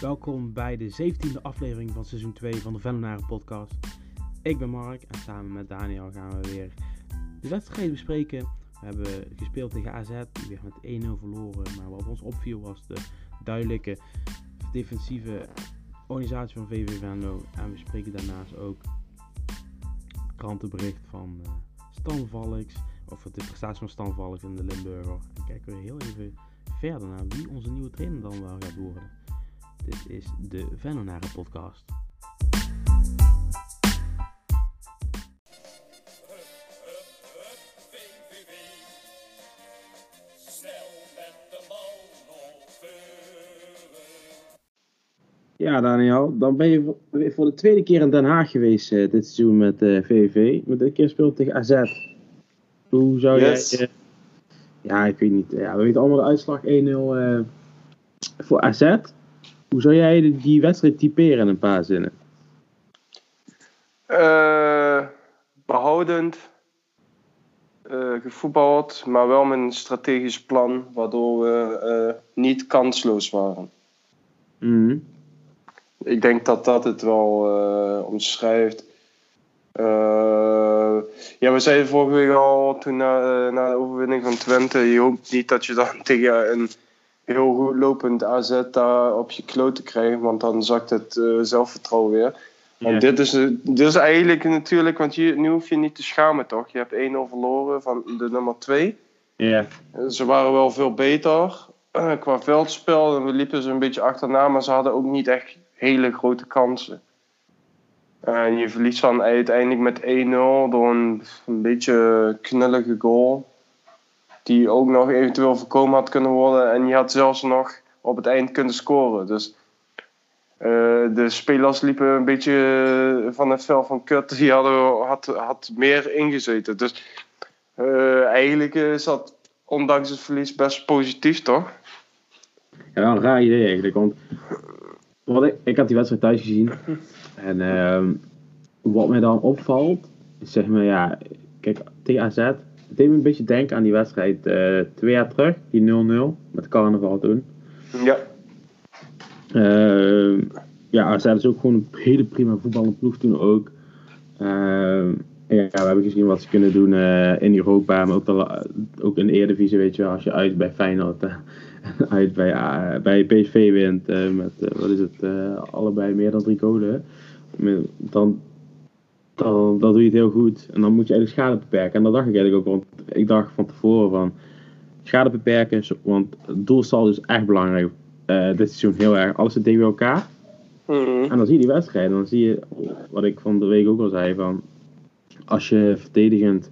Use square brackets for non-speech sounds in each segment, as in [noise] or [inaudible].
Welkom bij de 17e aflevering van seizoen 2 van de Venlenaren podcast. Ik ben Mark en samen met Daniel gaan we weer de wedstrijd bespreken. We hebben gespeeld tegen AZ, weer met 1-0 verloren. Maar wat ons opviel was de duidelijke defensieve organisatie van VV Venlo. En we spreken daarnaast ook het krantenbericht van uh, Stan Valks, of de prestatie van Stan Valks in de Limburger. En kijken we heel even verder naar wie onze nieuwe trainer dan wel gaat worden. Dit is de Venonaren podcast. Ja, Daniel, dan ben je voor de tweede keer in Den Haag geweest uh, dit seizoen met uh, eh, VVV. Maar dit keer speelt tegen AZ. Hoe zou yes. jij... Uh, ja, ik weet niet. Ja, we weten allemaal de uitslag 1-0 voor AZ. Hoe zou jij die wedstrijd typeren in een paar zinnen? Uh, behoudend, uh, gevoetbald, maar wel met een strategisch plan, waardoor we uh, niet kansloos waren. Mm Ik denk dat dat het wel omschrijft. ja, we zeiden vorige week al, toen na, na de overwinning van Twente, je hoopt niet dat je dan [laughs] tegen een heel goed lopend AZ daar op je kloot krijgen, want dan zakt het uh, zelfvertrouwen weer. Want dit, is, dit is eigenlijk natuurlijk, want je, nu hoef je niet te schamen toch? Je hebt 1-0 verloren van de nummer 2. Ja. Ze waren wel veel beter uh, qua veldspel en we liepen ze een beetje achterna, maar ze hadden ook niet echt hele grote kansen. En je verliest dan uiteindelijk met 1-0 door een, een beetje knullige goal die ook nog eventueel voorkomen had kunnen worden. En je had zelfs nog op het eind kunnen scoren. Dus uh, de spelers liepen een beetje van het vel van kut. Die hadden, had, had meer ingezeten. Dus uh, eigenlijk is dat, ondanks het verlies, best positief, toch? Ja, een raar idee eigenlijk. Want ik, ik had die wedstrijd thuis gezien. En uh, wat mij dan opvalt, is zeg maar, ja, kijk, tegen AZ het deed me een beetje denken aan die wedstrijd uh, twee jaar terug, die 0-0 met carnaval toen. Ja. Uh, ja, AZ is ook gewoon een hele prima voetballende ploeg toen ook. Uh, ja, we hebben gezien wat ze kunnen doen uh, in Europa, maar ook, de, ook in de Eredivisie, weet je als je uit bij Feyenoord, [laughs] uit bij, bij PSV wint, met, wat is het, allebei meer dan drie coden, dan, dan, dan doe je het heel goed. En dan moet je eigenlijk schade beperken. En dat dacht ik eigenlijk ook, want ik dacht van tevoren van schade beperken, want het doelstal is echt belangrijk. Uh, dit seizoen heel erg. Alles zit tegen elkaar. Mm En dan zie je die wedstrijden. Dan zie je, wat ik van de week ook al zei, van als je verdedigend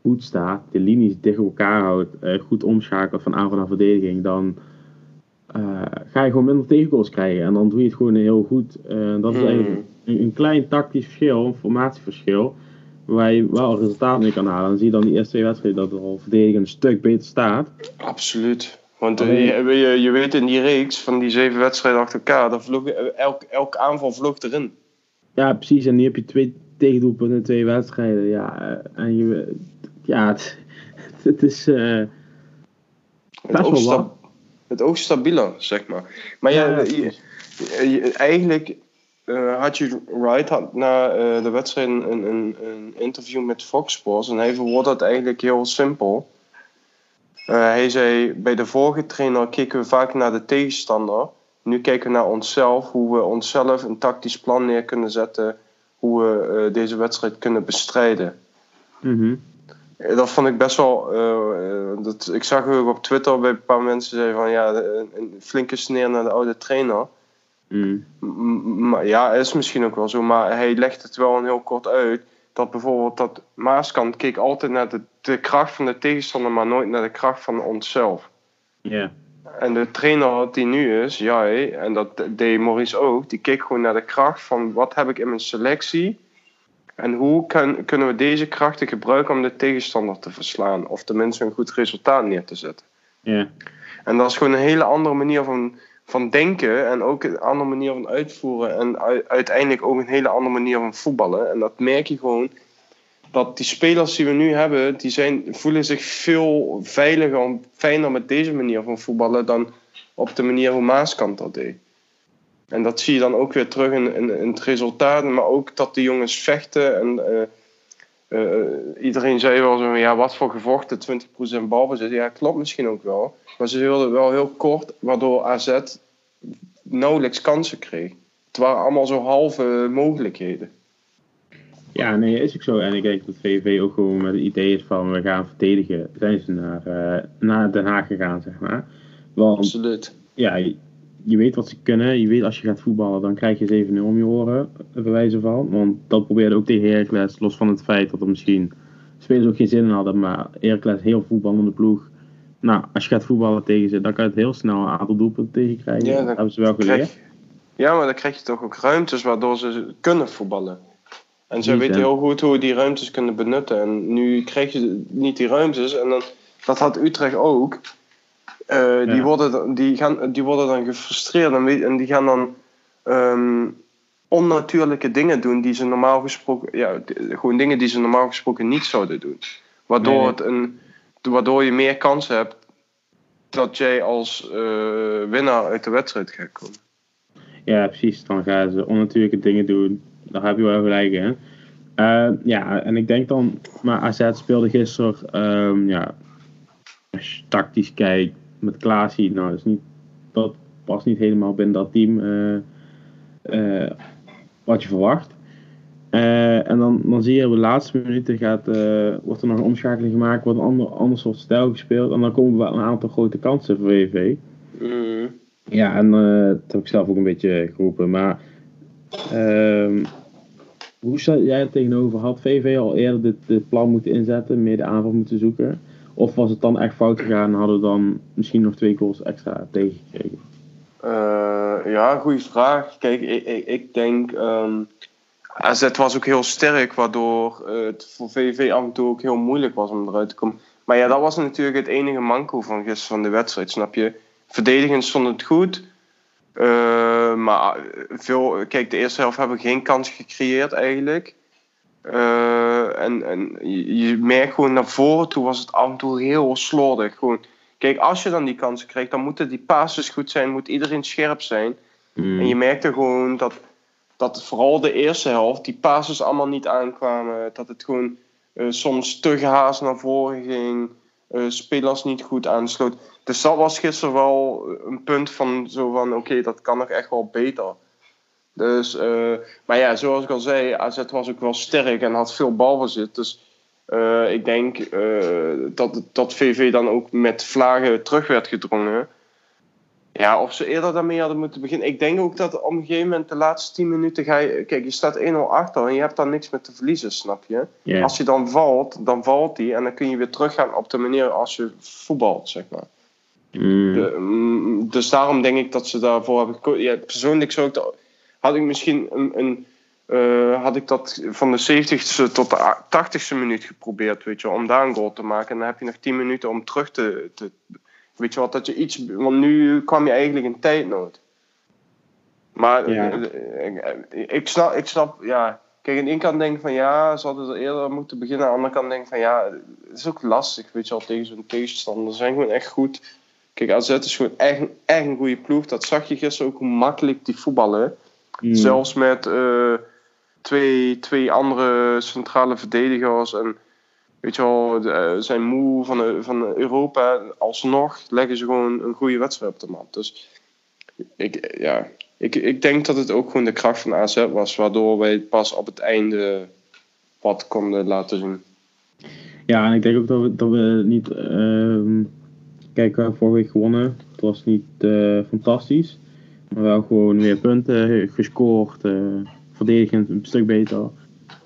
goed staat, de linies dicht op elkaar houdt, uh, goed omschakelt van aanval naar verdediging, dan uh, ga je gewoon minder tegengoals krijgen. En dan doe je het gewoon heel goed. dat is mhm. eigenlijk een, klein tactisch verschil, een formatieverschil, waar je wel resultaat mee kan halen. Dan zie je dan die eerste twee wedstrijden dat er al verdediging een stuk beter staat. Absoluut. Want uh, je, je, weet in die reeks van die zeven wedstrijden achter elkaar, dat vloog, elk, elk aanval vloog erin. Ja, precies. En nu heb je twee tegendoelpunten in twee wedstrijden. Ja, eh, en je, ja het, [laughs] het is uh, het best wel Het oog stabieler, zeg maar. Maar ja, je, eigenlijk uh, Haji Wright had na uh, de wedstrijd een, een, een, interview met Fox Sports en hij verwoordde het eigenlijk heel simpel. Uh, hij zei: Bij de vorige trainer keken we vaak naar de tegenstander. Nu kijken we naar onszelf, hoe we onszelf een tactisch plan neer kunnen zetten, hoe we deze wedstrijd kunnen bestrijden. Mm Dat vond ik best wel. dat, ik zag ook op Twitter bij een paar mensen zeggen van ja, een, een flinke sneer naar de oude trainer. Mm. Maar ja, is misschien ook wel zo, maar hij legt het wel een heel kort uit. Dat bijvoorbeeld dat Maaskant keek altijd naar de, de kracht van de tegenstander, maar nooit naar de kracht van onszelf. Ja. En de trainer die nu is, jij, en dat deed Maurice ook, die keek gewoon naar de kracht van wat heb ik in mijn selectie en hoe kan, kunnen we deze krachten gebruiken om de tegenstander te verslaan of tenminste een goed resultaat neer te zetten. Ja. En dat is gewoon een hele andere manier van van denken en ook een andere manier van uitvoeren en uiteindelijk ook een hele andere manier van voetballen. En dat merk je gewoon dat die spelers die we nu hebben, die zijn, voelen zich veel veiliger en fijner met deze manier van voetballen dan op de manier hoe Maaskant dat deed. En dat zie je dan ook weer terug in, in, het resultaat. Maar ook dat de jongens vechten. En uh, iedereen zei wel zo, ja, wat voor gevochten, 20% balbezit. Ja, klopt misschien ook wel. Maar ze wilden wel heel kort, waardoor AZ nauwelijks kansen kreeg. Het waren allemaal zo halve mogelijkheden. Ja, nee, is ook zo. En ik denk dat VVV ook gewoon met het idee is van we gaan verdedigen. Zijn ze naar, uh, naar Den Haag gegaan, zeg maar. Want, Absoluut. Ja, je, weet wat ze kunnen. Je weet als je gaat voetballen, dan krijg je 7-0 om je oren, bewijzen van. Want dat probeerde ook tegen Heracles, los van het feit dat er misschien spelers ook geen zin in hadden. Maar Heracles heel voetballende ploeg. Nou, als je gaat voetballen tegen ze, dan kan je het heel snel een aantal doelpunten tegen krijgen. Ja, dat hebben ze wel geleerd. ja, maar dan krijg je toch ook ruimtes waardoor ze kunnen voetballen. En ze weten heel goed hoe die ruimtes kunnen benutten. En nu krijg je niet die ruimtes. En dan, dat had Utrecht ook. Uh, die, worden, die, gaan, die worden dan gefrustreerd en, en die gaan dan um, onnatuurlijke dingen doen die ze normaal gesproken, ja, gewoon dingen die ze normaal gesproken niet zouden doen. Waardoor, het een, waardoor je meer kans hebt dat jij als uh, winnaar uit de wedstrijd gaat komen. Ja, precies. Dan gaan ze onnatuurlijke dingen doen daar heb je wel gelijk in. Uh, ja, en ik denk dan, maar AZ speelde gisteren, um, ja, als je tactisch kijkt met Klaasie, nou, dat, is niet, dat past niet helemaal binnen dat team uh, uh, wat je verwacht. en dan, dan zie je op de laatste minuten gaat, wordt er nog een omschakeling gemaakt, wordt een ander, ander soort stijl gespeeld en dan komen we een aantal grote kansen voor VV. Mm. Ja, en dat heb ik zelf ook een beetje geroepen, maar Ehm, hoe sta jij er tegenover? Had VV al eerder dit, dit plan moeten inzetten, meer de aanval moeten zoeken? Of was het dan echt fout gegaan en hadden we dan misschien nog twee goals extra tegengekregen? Uh, ja, goede vraag. Kijk, ik, ik, ik denk. Um, ehm, AZ was ook heel sterk, waardoor het voor VV af en toe ook heel moeilijk was om eruit te komen. Maar ja, dat was natuurlijk het enige manco van gisteren van de wedstrijd, snap je? Verdedigend stond het goed. Uh, maar veel, kijk, de eerste helft hebben we geen kans gecreëerd eigenlijk. Uh, en, en je, merkt gewoon naar voren toe was het af en toe heel slordig. Gewoon, kijk, als je dan die kansen krijgt, dan moeten die passes goed zijn, moet iedereen scherp zijn. Mm. En je merkte gewoon dat, dat vooral de eerste helft, die passes allemaal niet aankwamen. Dat het gewoon uh, soms te gehaast naar voren ging. spelers niet goed aansloot. Dus dat was gisteren wel een punt van zo van oké, dat kan nog echt wel beter. Dus, uh, maar ja, zoals ik al zei, AZ was ook wel sterk en had veel balbezit. Dus uh, ik denk uh, dat, dat VV dan ook met vlagen terug werd gedrongen. Ja, of ze eerder daarmee hadden moeten beginnen. Ik denk ook dat op een gegeven moment de laatste 10 minuten ga je. Kijk, je staat 1-0 achter en je hebt dan niks meer te verliezen, snap je? Als je dan valt, dan valt die en dan kun je weer teruggaan op de manier als je voetbalt, zeg maar. Mm. Mm, dus daarom denk ik dat ze daarvoor hebben gekozen. Ja, persoonlijk zou ik had ik misschien een, een uh, had ik dat van de 70ste tot de 80ste minuut geprobeerd, weet je, om daar een goal te maken. En dan heb je nog 10 minuten om terug te, te weet je wat, dat je iets, want nu kwam je eigenlijk in tijdnood. Maar ja. ik, eh, ik, snap, ik snap, ja, kijk, aan de ene kant denk ik van ja, ze hadden er eerder moeten beginnen. Aan de andere kant denk ik van ja, het is ook lastig, weet je wel, tegen zo'n tegenstander. Ze zijn gewoon echt goed. Kijk, AZ is gewoon echt, echt een goede ploeg. Dat zag je gisteren ook hoe makkelijk die voetballen. Mm. Zelfs met uh, twee, twee andere centrale verdedigers. En weet je wel, uh, zijn moe van, van Europa. Alsnog leggen ze gewoon een goede wedstrijd op de mat. Dus ik, ja, ik, ik denk dat het ook gewoon de kracht van AZ was. Waardoor wij pas op het einde wat konden laten zien. Ja, en ik denk ook dat we, dat we niet. Uh Kijk, we hebben vorige week gewonnen. Het was niet uh, fantastisch. Maar wel gewoon weer punten gescoord. Uh, verdedigend een stuk beter.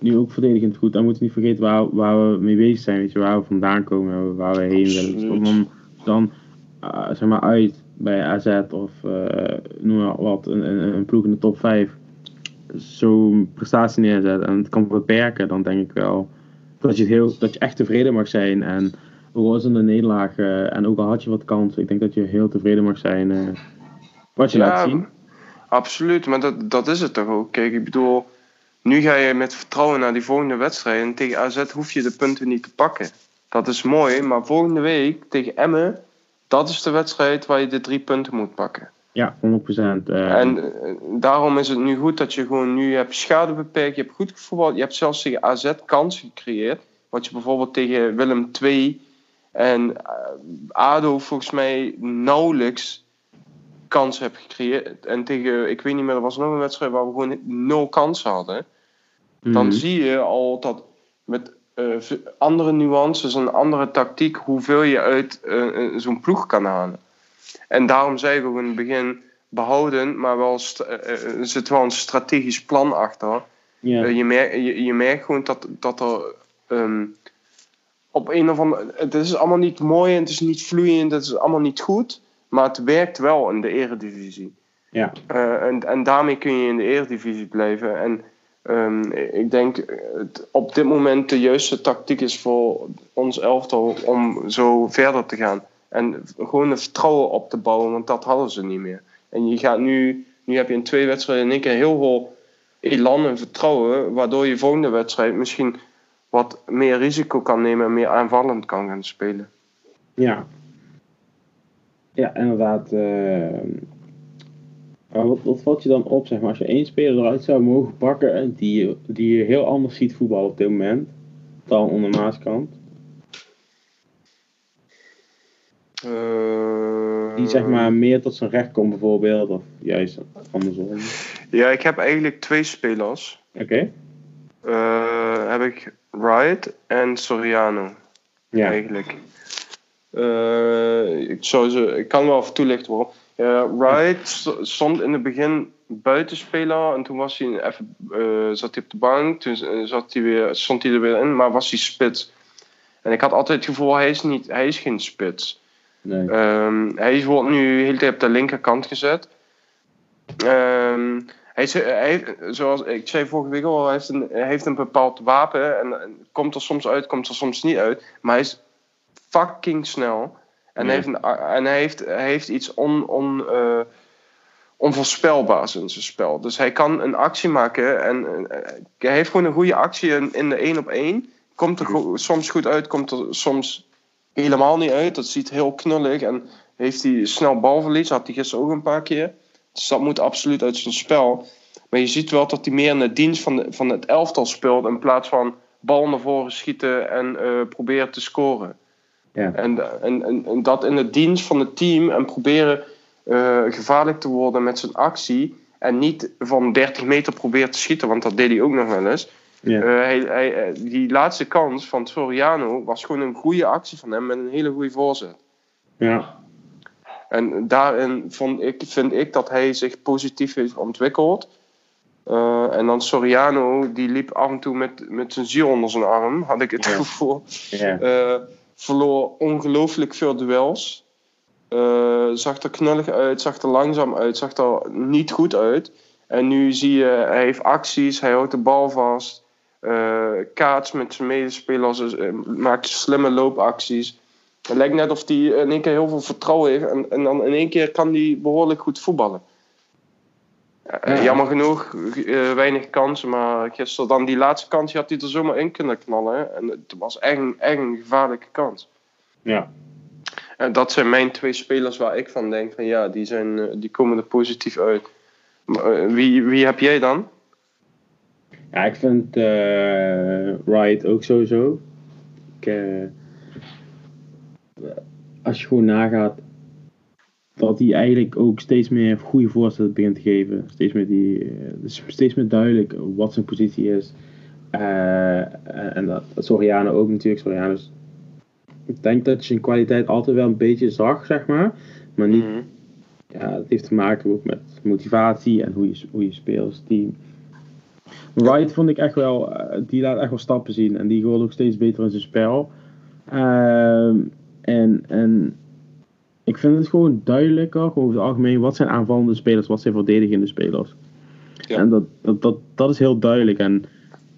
Nu ook verdedigend goed. Dan moeten we niet vergeten waar, waar we mee bezig zijn. Weet je, waar we vandaan komen. Waar we heen willen. Dus dan, uh, zeg maar uit bij AZ of noem maar wat. Een, een, ploeg in de top 5. Zo'n prestatie neerzet en het kan beperken. Dan denk ik wel dat je, het heel, dat je echt tevreden mag zijn. En ook al is een nederlaag en ook al had je wat kans, ik denk dat je heel tevreden mag zijn wat je laat zien. Absoluut, maar dat, dat is het toch ook. Kijk, ik bedoel, nu ga je met vertrouwen naar die volgende wedstrijd en tegen AZ hoef je de punten niet te pakken. Dat is mooi, maar volgende week tegen Emmen, dat is de wedstrijd waar je de drie punten moet pakken. Ja, 100%. Uh... En daarom is het nu goed dat je gewoon nu hebt schade beperkt. Je hebt goed gevoetbald. Je hebt zelfs tegen AZ kansen gecreëerd. Wat je bijvoorbeeld tegen Willem II en ADO volgens mij nauwelijks kans hebt gecreëerd. En tegen, ik weet niet meer, er was nog een wedstrijd waar we gewoon nul kansen hadden. Dan mhm. zie je al dat met uh, andere nuances en andere tactiek hoeveel je uit uh, zo'n ploeg kan halen. En daarom zijn we in het begin behouden, maar wel er zit wel een strategisch plan achter. je, merkt, je, je, merkt gewoon dat, dat er um, op een of andere. Het is allemaal niet mooi en het is niet vloeiend, het is allemaal niet goed. Maar het werkt wel in de eredivisie. Ja. Uh, en, en daarmee kun je in de eredivisie blijven. En um, ik denk het op dit moment de juiste tactiek is voor ons elftal om zo verder te gaan. En gewoon een vertrouwen op te bouwen, want dat hadden ze niet meer. En je gaat nu, nu heb je in twee wedstrijden in één keer heel veel elan en vertrouwen, waardoor je volgende wedstrijd misschien wat meer risico kan nemen en meer aanvallend kan gaan spelen. Ja, ja, inderdaad. Uh, wat, wat valt je dan op, zeg maar, als je één speler eruit zou mogen pakken die, die je heel anders ziet voetballen op dit moment dan onder Maaskant? Uh, die zeg maar meer tot zijn recht komt bijvoorbeeld, of juist andersom? Ja, ik heb eigenlijk twee spelers. Oké. Uh, heb ik Wright en Soriano. Ja. Eigenlijk. Uh, ik, zou ze, ik kan wel even toelichten waarom. Uh, Wright stond in het begin buitenspeler en toen was hij even, uh, zat hij op de bank. Toen zat hij weer, stond hij er weer in, maar was hij spits. En ik had altijd het gevoel, hij is, niet, hij is geen spits. Nee. Um, hij wordt nu de hele tijd op de linkerkant gezet. Um, hij, is, hij, zoals ik zei vorige week al, hij heeft een, hij heeft een bepaald wapen. En, en, komt er soms uit, komt er soms niet uit. Maar hij is fucking snel. En, heeft, en hij, heeft, iets on, on, uh, onvoorspelbaars in zijn spel. Dus hij kan een actie maken en uh, hij heeft gewoon een goede actie in, in de 1 op 1. Komt er go soms goed uit, komt er soms helemaal niet uit. Dat ziet heel knullig en heeft hij snel balverlies. Had hij gisteren ook een paar keer. Dus dat moet absoluut uit zijn spel. Maar je ziet wel dat hij meer in de dienst van, de, van het elftal speelt in plaats van bal naar voren schieten en uh, proberen te scoren. Ja. En, en, en, dat in de dienst van het team en proberen uh, gevaarlijk te worden met zijn actie. En niet van 30 meter proberen te schieten, want dat deed hij ook nog wel eens. Ja. Uh, hij, hij, eh, die laatste kans van Soriano was gewoon een goede actie van hem met een hele goede voorzet. Ja. En daarin vond ik, vind ik dat hij zich positief heeft ontwikkeld. Uh, en dan Soriano, die liep af en toe met, met zijn ziel onder zijn arm, had ik het ja. gevoel. Ja. Uh, verloor ongelooflijk veel duels. Uh, zag er knullig uit, zag er langzaam uit, zag er niet goed uit. En nu zie je, hij heeft acties, hij houdt de bal vast. Uh, kaats met zijn medespelers, uh, maakt slimme loopacties. Het lijkt net of hij in één keer heel veel vertrouwen heeft. En, en dan in één keer kan hij behoorlijk goed voetballen. Ja. Jammer genoeg, weinig kansen. Maar gisteren dan die laatste kans had hij er zomaar in kunnen knallen. En het was echt, echt een gevaarlijke kans. Ja. En dat zijn mijn twee spelers waar ik van denk van ja, die, zijn, die komen er positief uit. Maar, wie, wie heb jij dan? Ja, ik vind uh, Wright ook sowieso. Ik, uh, als je gewoon nagaat dat hij eigenlijk ook steeds meer goede voorstellen begint te geven. Steeds meer, die, uh, steeds meer duidelijk wat zijn positie is. en dat, Soriano ook natuurlijk. Soriano is, ik denk dat je zijn kwaliteit altijd wel een beetje zag, zeg maar. Maar niet, mm ja, het heeft te maken ook met motivatie en hoe je, hoe je speelt als team. Wright vond ik echt wel, die laat echt wel stappen zien en die wordt ook steeds beter in zijn spel. Uh, en, en ik vind het gewoon duidelijker, over het algemeen, wat zijn aanvallende spelers, wat zijn verdedigende spelers. Ja. En dat, dat, dat, dat is heel duidelijk. En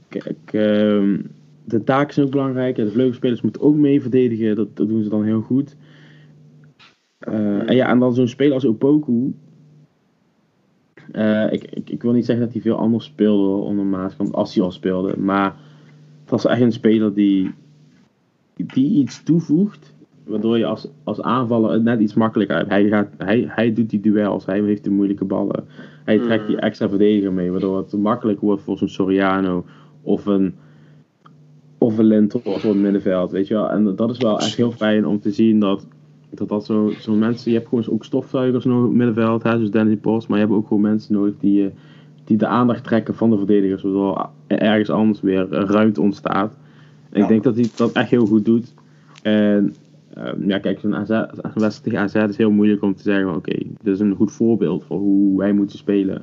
kijk, uh, de taken zijn ook belangrijk. De vleugelspelers moeten ook mee verdedigen, dat, dat doen ze dan heel goed. Uh, en ja, en dan zo'n speler als Opoku, uh, ik, ik, ik, wil niet zeggen dat hij veel anders speelde onder Maaskant, als hij al speelde. Maar het was echt een speler die, die iets toevoegt Waardoor je als, als aanvaller het net iets makkelijker hebt. Hij, gaat, hij, hij doet die duels, hij heeft de moeilijke ballen. Hij trekt die extra verdediger mee, waardoor het makkelijker wordt voor zo'n Soriano of een, of een op het middenveld. Weet je wel? En dat is wel echt heel fijn om te zien dat dat, dat zo'n zo mensen, je hebt gewoon ook stofzuigers nodig op het middenveld, hè, zoals Danny Post, maar je hebt ook gewoon mensen nodig die, die de aandacht trekken van de verdedigers, waardoor ergens anders weer ruimte ontstaat. En ik denk dat hij dat echt heel goed doet. En Ehm, ja, kijk, zo'n wedstrijd tegen AZ is heel moeilijk om te zeggen: oké, dit is een goed voorbeeld voor hoe wij moeten spelen.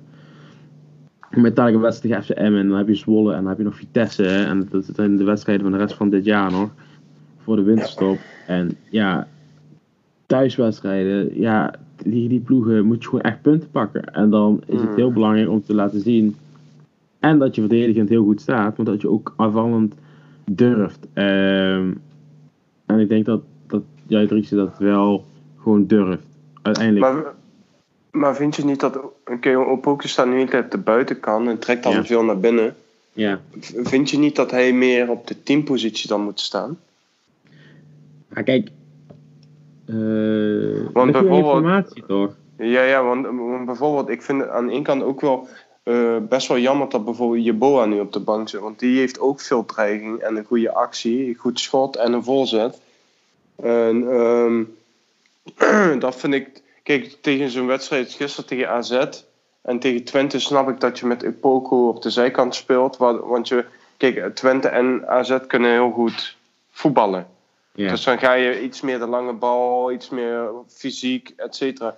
Met een wedstrijd tegen FCM en dan heb je Zwolle en dan heb je nog Vitesse. En dat zijn de wedstrijden van de rest van dit jaar nog. Voor de winterstop. En ja, thuiswedstrijden, ja, die, die ploegen moet je gewoon echt punten pakken. En dan is het heel mm. belangrijk om te laten zien. En dat je verdedigend heel goed staat, maar dat je ook aanvallend durft. Ehm, en ik denk dat jij Driekse dat wel gewoon durft. Uiteindelijk. Maar, maar vind je niet dat. Oké, okay, staat nu niet op de buitenkant en trekt dan veel naar binnen. Ja. Vind je niet dat hij meer op de teampositie dan moet staan? Ja, kijk. Uh, want bijvoorbeeld. Informatie, toch? Ja, ja, want, bijvoorbeeld, ik vind aan de ene kant ook wel uh, best wel jammer dat bijvoorbeeld Jeboa nu op de bank zit. Want die heeft ook veel dreiging en een goede actie, een goed schot en een voorzet. En um, [clears throat] dat vind ik. Kijk, tegen zo'n wedstrijd gisteren tegen AZ en tegen Twente snap ik dat je met Epoko op de zijkant speelt. Want je, kijk, Twente en AZ kunnen heel goed voetballen. Dus dan ga je iets meer de lange bal, iets meer fysiek, et cetera.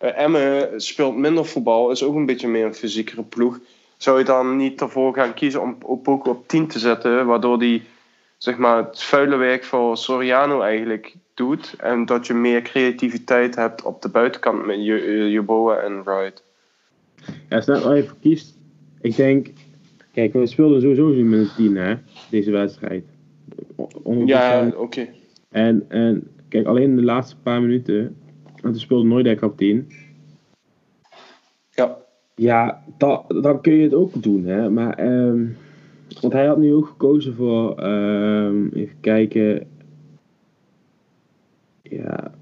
Uh, Emmen speelt minder voetbal, is ook een beetje meer een fysiekere ploeg. Zou je dan niet ervoor gaan kiezen om Opoko op 10 te zetten, waardoor die zeg maar, het vuile werk voor Soriano eigenlijk doet. En dat je meer creativiteit hebt op de buitenkant met Jeboa en Wright. Ja, stel dat je kiest. Ik denk, kijk, we speelden sowieso niet met een 10 hè, deze wedstrijd. Ja, oké. En, en kijk, alleen de laatste paar minuten, want we speelden nooit op 10. Ja. Ja, dan kun je het ook doen, hè. Maar um, want hij had nu ook gekozen voor, um, even kijken. Ja,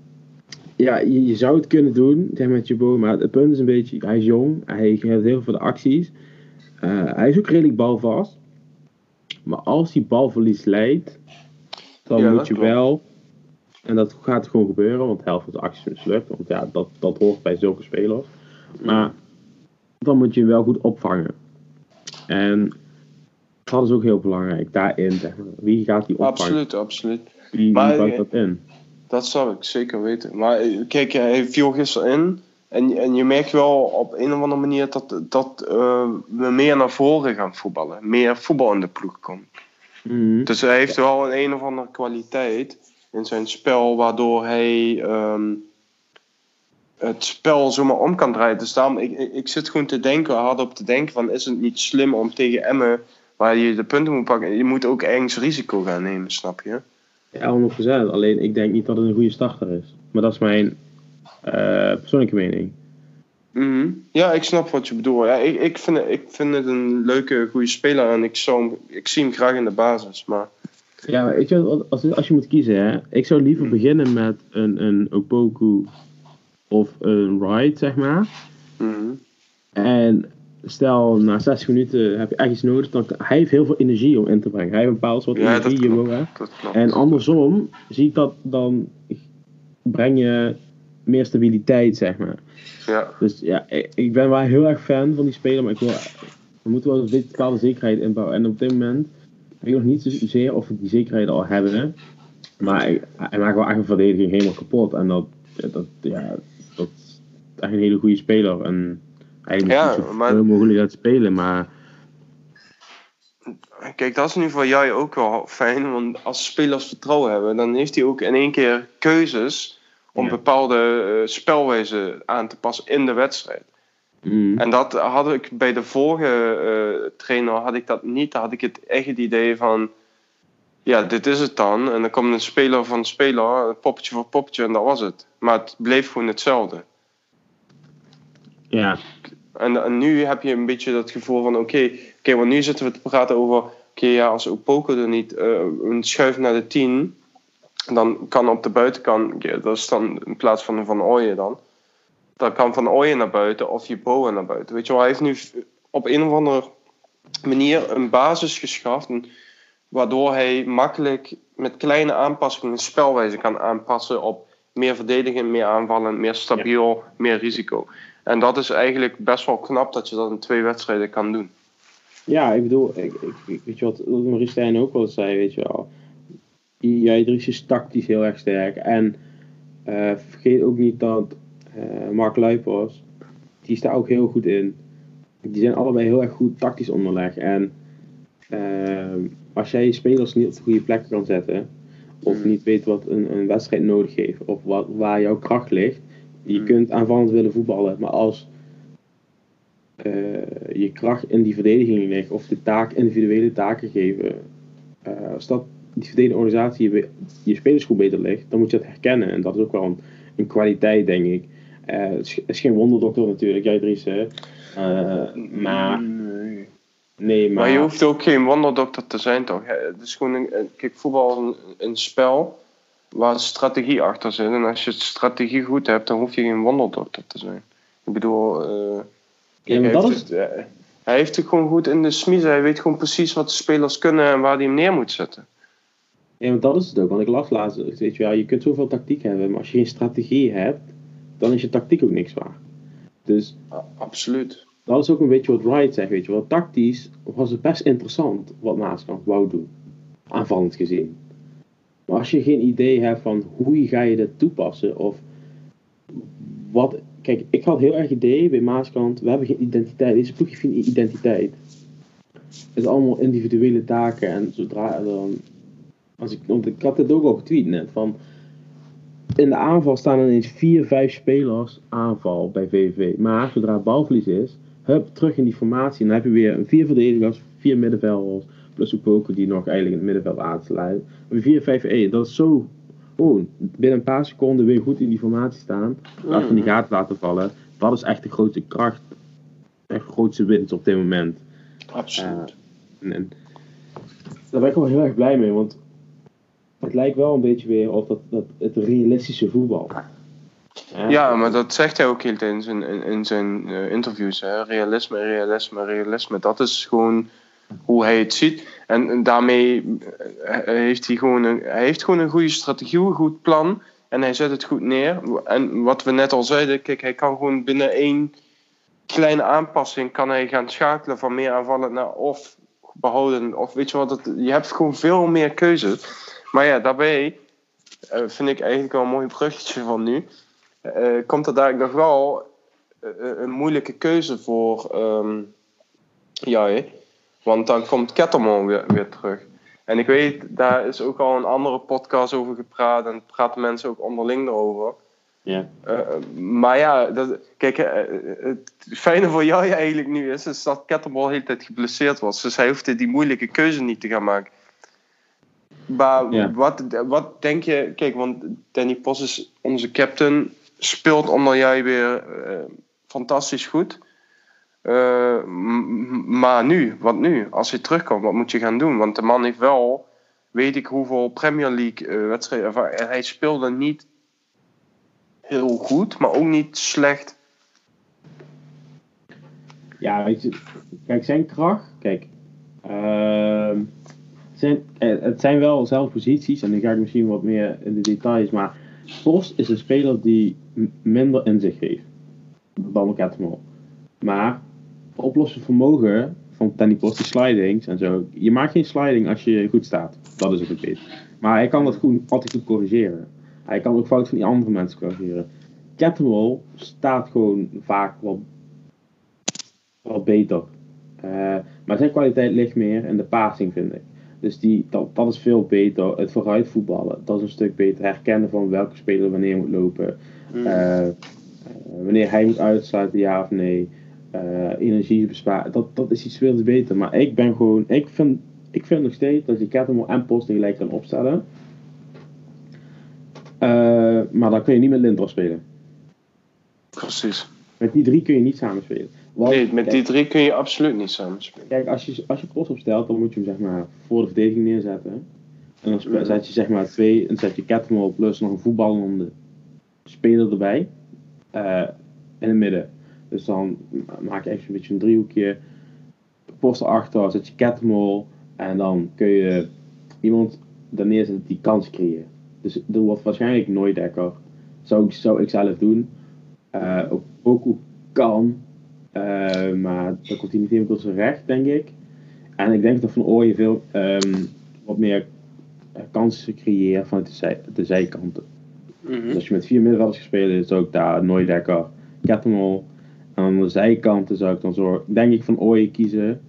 ja je, je, zou het kunnen doen zeg met Jabo, maar het punt is een beetje, hij is jong, hij heeft heel veel voor de acties. Uh, hij is ook redelijk balvast. Maar als hij balverlies leidt, dan moet je wel, en dat gaat gewoon gebeuren, want de helft van de acties mislukt, want ja, dat, dat hoort bij zulke spelers. Maar dan moet je hem wel goed opvangen. En dat is ook heel belangrijk daarin. Zeg maar. Wie gaat die opvangen? Absoluut, absoluut. Wie, maar, wie dat in? Dat zou ik zeker weten. Maar eh, kijk, hij viel gisteren in. En, en je merkt wel op een of andere manier dat, dat uh, we meer naar voren gaan voetballen. Meer voetbal in de ploeg komt. Mm Dus hij heeft wel een een of andere kwaliteit in zijn spel, waardoor hij um, het spel zomaar om kan draaien. Dus daarom, ik, ik, ik zit gewoon te denken, hard op te denken van, is het niet slim om tegen Emmen waar je de punten moet pakken. Je moet ook ergens risico gaan nemen, snap je? Ja, 100%. Alleen ik denk niet dat het een goede starter is. Maar dat is mijn uh, persoonlijke mening. Mm Ja, ik snap wat je bedoelt. Ja, ik, ik, vind het, ik vind het een leuke, goede speler en ik, zou ik zie hem graag in de basis. Maar... Ja, weet je, als, als je moet kiezen, hè, ik zou liever beginnen met een, een Opoku of een Wright, zeg maar. Mm En stel na 60 minuten heb je echt iets nodig, dan hij heeft heel veel energie om in te brengen. Hij heeft een bepaald soort ja, energie. Dat klopt. En andersom zie ik dat dan breng je meer stabiliteit, zeg maar. Ja. Dus ja, ik ben wel heel erg fan van die speler, maar ik wil, we moeten wel een bepaalde zekerheid inbouwen. En op dit moment weet ik nog niet zozeer of we die zekerheid al hebben. Maar hij maakt wel echt een verdediging helemaal kapot. En dat, dat, ja, dat is echt een hele goede speler. En moet ja, zo maar... mogelijk uit spelen, maar... Kijk, dat is nu voor jij ook wel fijn, want als spelers vertrouwen hebben, dan heeft hij ook in één keer keuzes om bepaalde uh, spelwijze aan te passen in de wedstrijd. Mm. En dat had ik bij de vorige uh, trainer had ik dat niet. Dan had ik het echt het idee van, ja, dit is het dan. En dan komt een speler van speler, een poppetje voor poppetje en dat was het. Maar het bleef gewoon hetzelfde. Ja. En, nu heb je een beetje dat gevoel van: oké, oké, want nu zitten we te praten over. Oké, ja, als Opoko er niet uh, een schuif naar de 10. dan kan op de buitenkant, dat is dan in plaats van Van Ooyen dan, dan kan Van Ooyen naar buiten of je Bowen naar buiten. Weet je wel, hij heeft nu op een of andere manier een basis geschaft, waardoor hij makkelijk met kleine aanpassingen spelwijze kan aanpassen op meer verdedigen, meer aanvallen, meer stabiel, meer risico. En dat is eigenlijk best wel knap dat je dat in twee wedstrijden kan doen. Ja, ik bedoel, ik, ik, weet je wat Marie Stijn ook wel zei, weet je wel. Jij Dries is tactisch heel erg sterk. En uh, vergeet ook niet dat uh, Mark Luipers, die staat ook heel goed in. Die zijn allebei heel erg goed tactisch onderleg. En uh, als jij je spelers niet op de goede plek kan zetten, of mm. niet weet wat een, een wedstrijd nodig heeft, of wat, waar jouw kracht ligt, je mm. kunt aanvallend willen voetballen, maar als uh, je kracht in die verdediging ligt, of de taak, individuele taken geven, uh, als dat die verdedigende organisatie je, je spelers goed beter ligt, dan moet je dat herkennen. En dat is ook wel een, een kwaliteit, denk ik. Uh, het is, geen wonderdokter natuurlijk, jij Dries, hè. maar... Nee. nee. maar... maar je hoeft ook geen wonderdokter te zijn, toch? Het is gewoon een, kijk, voetbal een, een spel waar strategie achter zit. En als je strategie goed hebt, dan hoef je geen wonderdokter te zijn. Ik bedoel, uh, ja. Het, uh, hij heeft het gewoon goed in de smiezen. Hij weet gewoon precies wat de spelers kunnen en waar hij hem neer moet zetten. Ja, maar dat is het ook. Want ik las laatst, weet je wel, je kunt zoveel tactiek hebben, maar als je geen strategie hebt, dan is je tactiek ook niks waard. Dus... absoluut. Dat is ook een beetje wat Wright zegt, weet je wel. Tactisch was het best interessant wat Maaskant wou doen. Aanvallend gezien. Maar als je geen idee hebt van hoe ga je dit toepassen of wat. Kijk, ik had heel erg idee bij Maaskant, we hebben geen identiteit. Deze ploeg heeft geen identiteit. Het is allemaal individuele taken en zodra dan. Als ik, want ik had het ook al getweet net van. In de aanval staan ineens vier, vijf spelers aanval bij VVV. Maar zodra het balverlies is, hup, terug in die formatie. En dan heb je weer een vier verdedigers, vier middenvelders, Plus Opoku die nog eigenlijk in het middenveld aansluit. 4-5-1, dat is zo. Oh, binnen een paar seconden weer goed in die formatie staan. Laat van die gaten laten vallen. Dat is echt de grootste kracht. Echt de grootste winst op dit moment. Absoluut. Uh, en, daar ben ik wel heel erg blij mee, want het lijkt wel een beetje weer op dat, dat het realistische voetbal. Ja, ja, maar dat zegt hij ook heel in zijn, in, in zijn uh, interviews. Hè? Realisme, realisme, realisme. Dat is gewoon hoe hij het ziet. En, daarmee eh, heeft hij gewoon een, hij heeft gewoon een goede strategie, een goed plan. En hij zet het goed neer. En wat we net al zeiden, kijk, hij kan gewoon binnen één kleine aanpassing kan hij gaan schakelen van meer aanvallen naar of behouden. Of weet je wat, je hebt gewoon veel meer keuzes. Maar ja, daarbij uh, vind ik eigenlijk wel een mooi bruggetje van nu. Komt er daar nog wel een moeilijke keuze voor um, jij. Want dan komt Ketterman weer, weer terug. En ik weet, daar is ook al een andere podcast over gepraat. En praten mensen ook onderling erover. Ja. Uh, maar ja, dat, kijk, uh, het fijne voor jou eigenlijk nu is, is dat Ketterbal de hele tijd geblesseerd was. Dus hij hoefde die moeilijke keuze niet te gaan maken. Maar wat, wat denk je, kijk, want Danny Pos is onze captain, speelt onder jij weer uh, fantastisch goed. Uh, maar nu, wat nu? Als hij terugkomt, wat moet je gaan doen? Want de man heeft wel, weet ik hoeveel Premier League uh, wedstrijden. Hij speelde niet heel goed, maar ook niet slecht. Ja, weet je, kijk, zijn kracht, kijk, uh, zijn, eh, het zijn wel zelf posities en dan ga ik misschien wat meer in de details, maar Post is een speler die minder in zich heeft dan Kettemol. Maar oplossen vermogen van Danny Post, die slidings en zo. Je maakt geen sliding als je goed staat. Dat is het beter. Maar hij kan dat goed, altijd goed corrigeren. Hij kan ook fout van die andere mensen corrigeren. Catterwall staat gewoon vaak wel, wel beter. Uh, maar zijn kwaliteit ligt meer in de passing, vind ik. Dus die, dat, dat is veel beter. Het vooruit voetballen, dat is een stuk beter. Herkennen van welke speler wanneer moet lopen. Uh, wanneer hij moet uitsluiten, ja of nee uh, energie besparen. Dat, dat is iets veel beter. Maar ik ben gewoon, ik vind, ik vind nog steeds dat je Catamol en Post gelijk kan opstellen. Uh, maar dan kun je niet met Lindros spelen. Precies. Met die drie kun je niet samenspelen. Want, nee, met die drie kun je absoluut niet samenspelen. Kijk, als je, als je Post opstelt, dan moet je hem zeg maar voor de verdediging neerzetten. En dan zet je zeg maar twee, dan zet je Catmull plus nog een voetballende speler erbij. Uh, in het midden. Dus dan maak je echt een beetje een driehoekje. Post erachter, zet je Catmull. En dan kun je iemand daar neerzetten die kans creëert. Dus er wordt waarschijnlijk nooit dekker. Zou ik, zou ik zelf doen. Uh, ook kan. Uh, maar dan komt hij niet helemaal tot zijn recht, denk ik. En ik denk dat Van Ooyen veel um, wat meer kansen creëert vanuit de, zij, de zijkanten. Mm -hmm. Dus als je met vier middenvelders gespeeld is ook daar nooit lekker Kettemol. En aan de zijkanten zou ik dan zo, denk ik, Van Ooyen kiezen.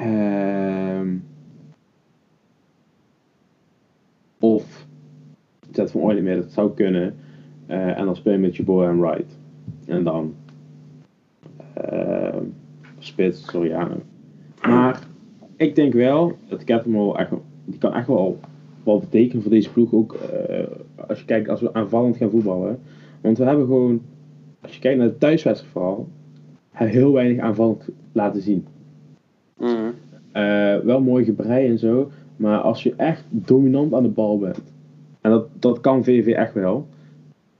Um, of zet Van Ooyen meer, dat zou kunnen. Uh, en dan speel je met je boy en Wright. En dan uh, spits Soriano. Maar ik denk wel dat Catamol echt, die kan echt wel wat betekenen voor deze ploeg. Ook uh, als je kijkt als we aanvallend gaan voetballen. Want we hebben gewoon, als je kijkt naar de thuiswedstrijd vooral, heel weinig aanvallend laten zien. Mm. Uh, wel mooi gebrei en zo. Maar als je echt dominant aan de bal bent. En dat, dat kan VV echt wel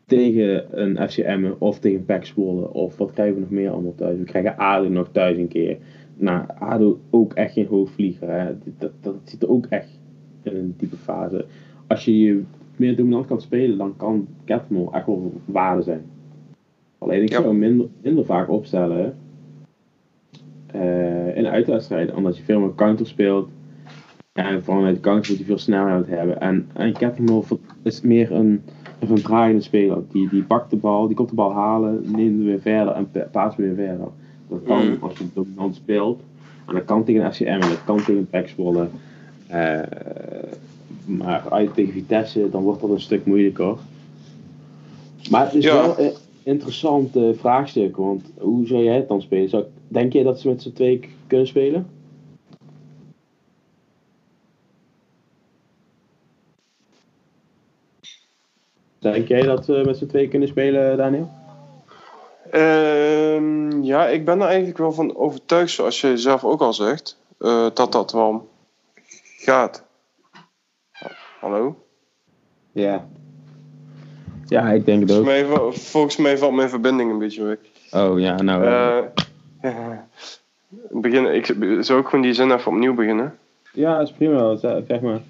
tegen een FCM of tegen Zwolle of wat krijgen we nog meer allemaal thuis? We krijgen ADO nog thuis een keer. Nou, ADO ook echt geen hoogvlieger. Hè? Dat, dat, zit er ook echt in een diepe fase. Als je je meer dominant kan spelen, dan kan Catmull echt wel waarde zijn. Alleen ik zou hem minder, minder vaak opstellen uh, in uitwedstrijden, omdat je veel meer counter speelt. En vooral uit de counter moet je veel snelheid hebben. En, en Catmull is meer een een draaiende speler. Die, die pakt de bal, die komt de bal halen, neemt weer verder en paast weer verder. Dat kan mm. als je dominant speelt. En dat kan tegen FCM en dat kan tegen Zwolle. Uh, maar uit tegen Vitesse, dan wordt dat een stuk moeilijker. Maar het is wel een interessant uh, vraagstuk. Want hoe zou jij het dan spelen? Zou, denk je dat ze met z'n twee kunnen spelen? Denk jij dat we met z'n twee kunnen spelen, Daniel? Uh, ja, ik ben er eigenlijk wel van overtuigd, zoals je zelf ook al zegt, uh, dat dat wel gaat. Hallo? Ja. Ja, ik denk het ook. Volgens mij, volgens mij valt mijn verbinding een beetje weg. Oh ja, nou. Uh, [laughs] begin, ik zou ook gewoon die zin even opnieuw beginnen. Ja, dat is prima, zeg maar.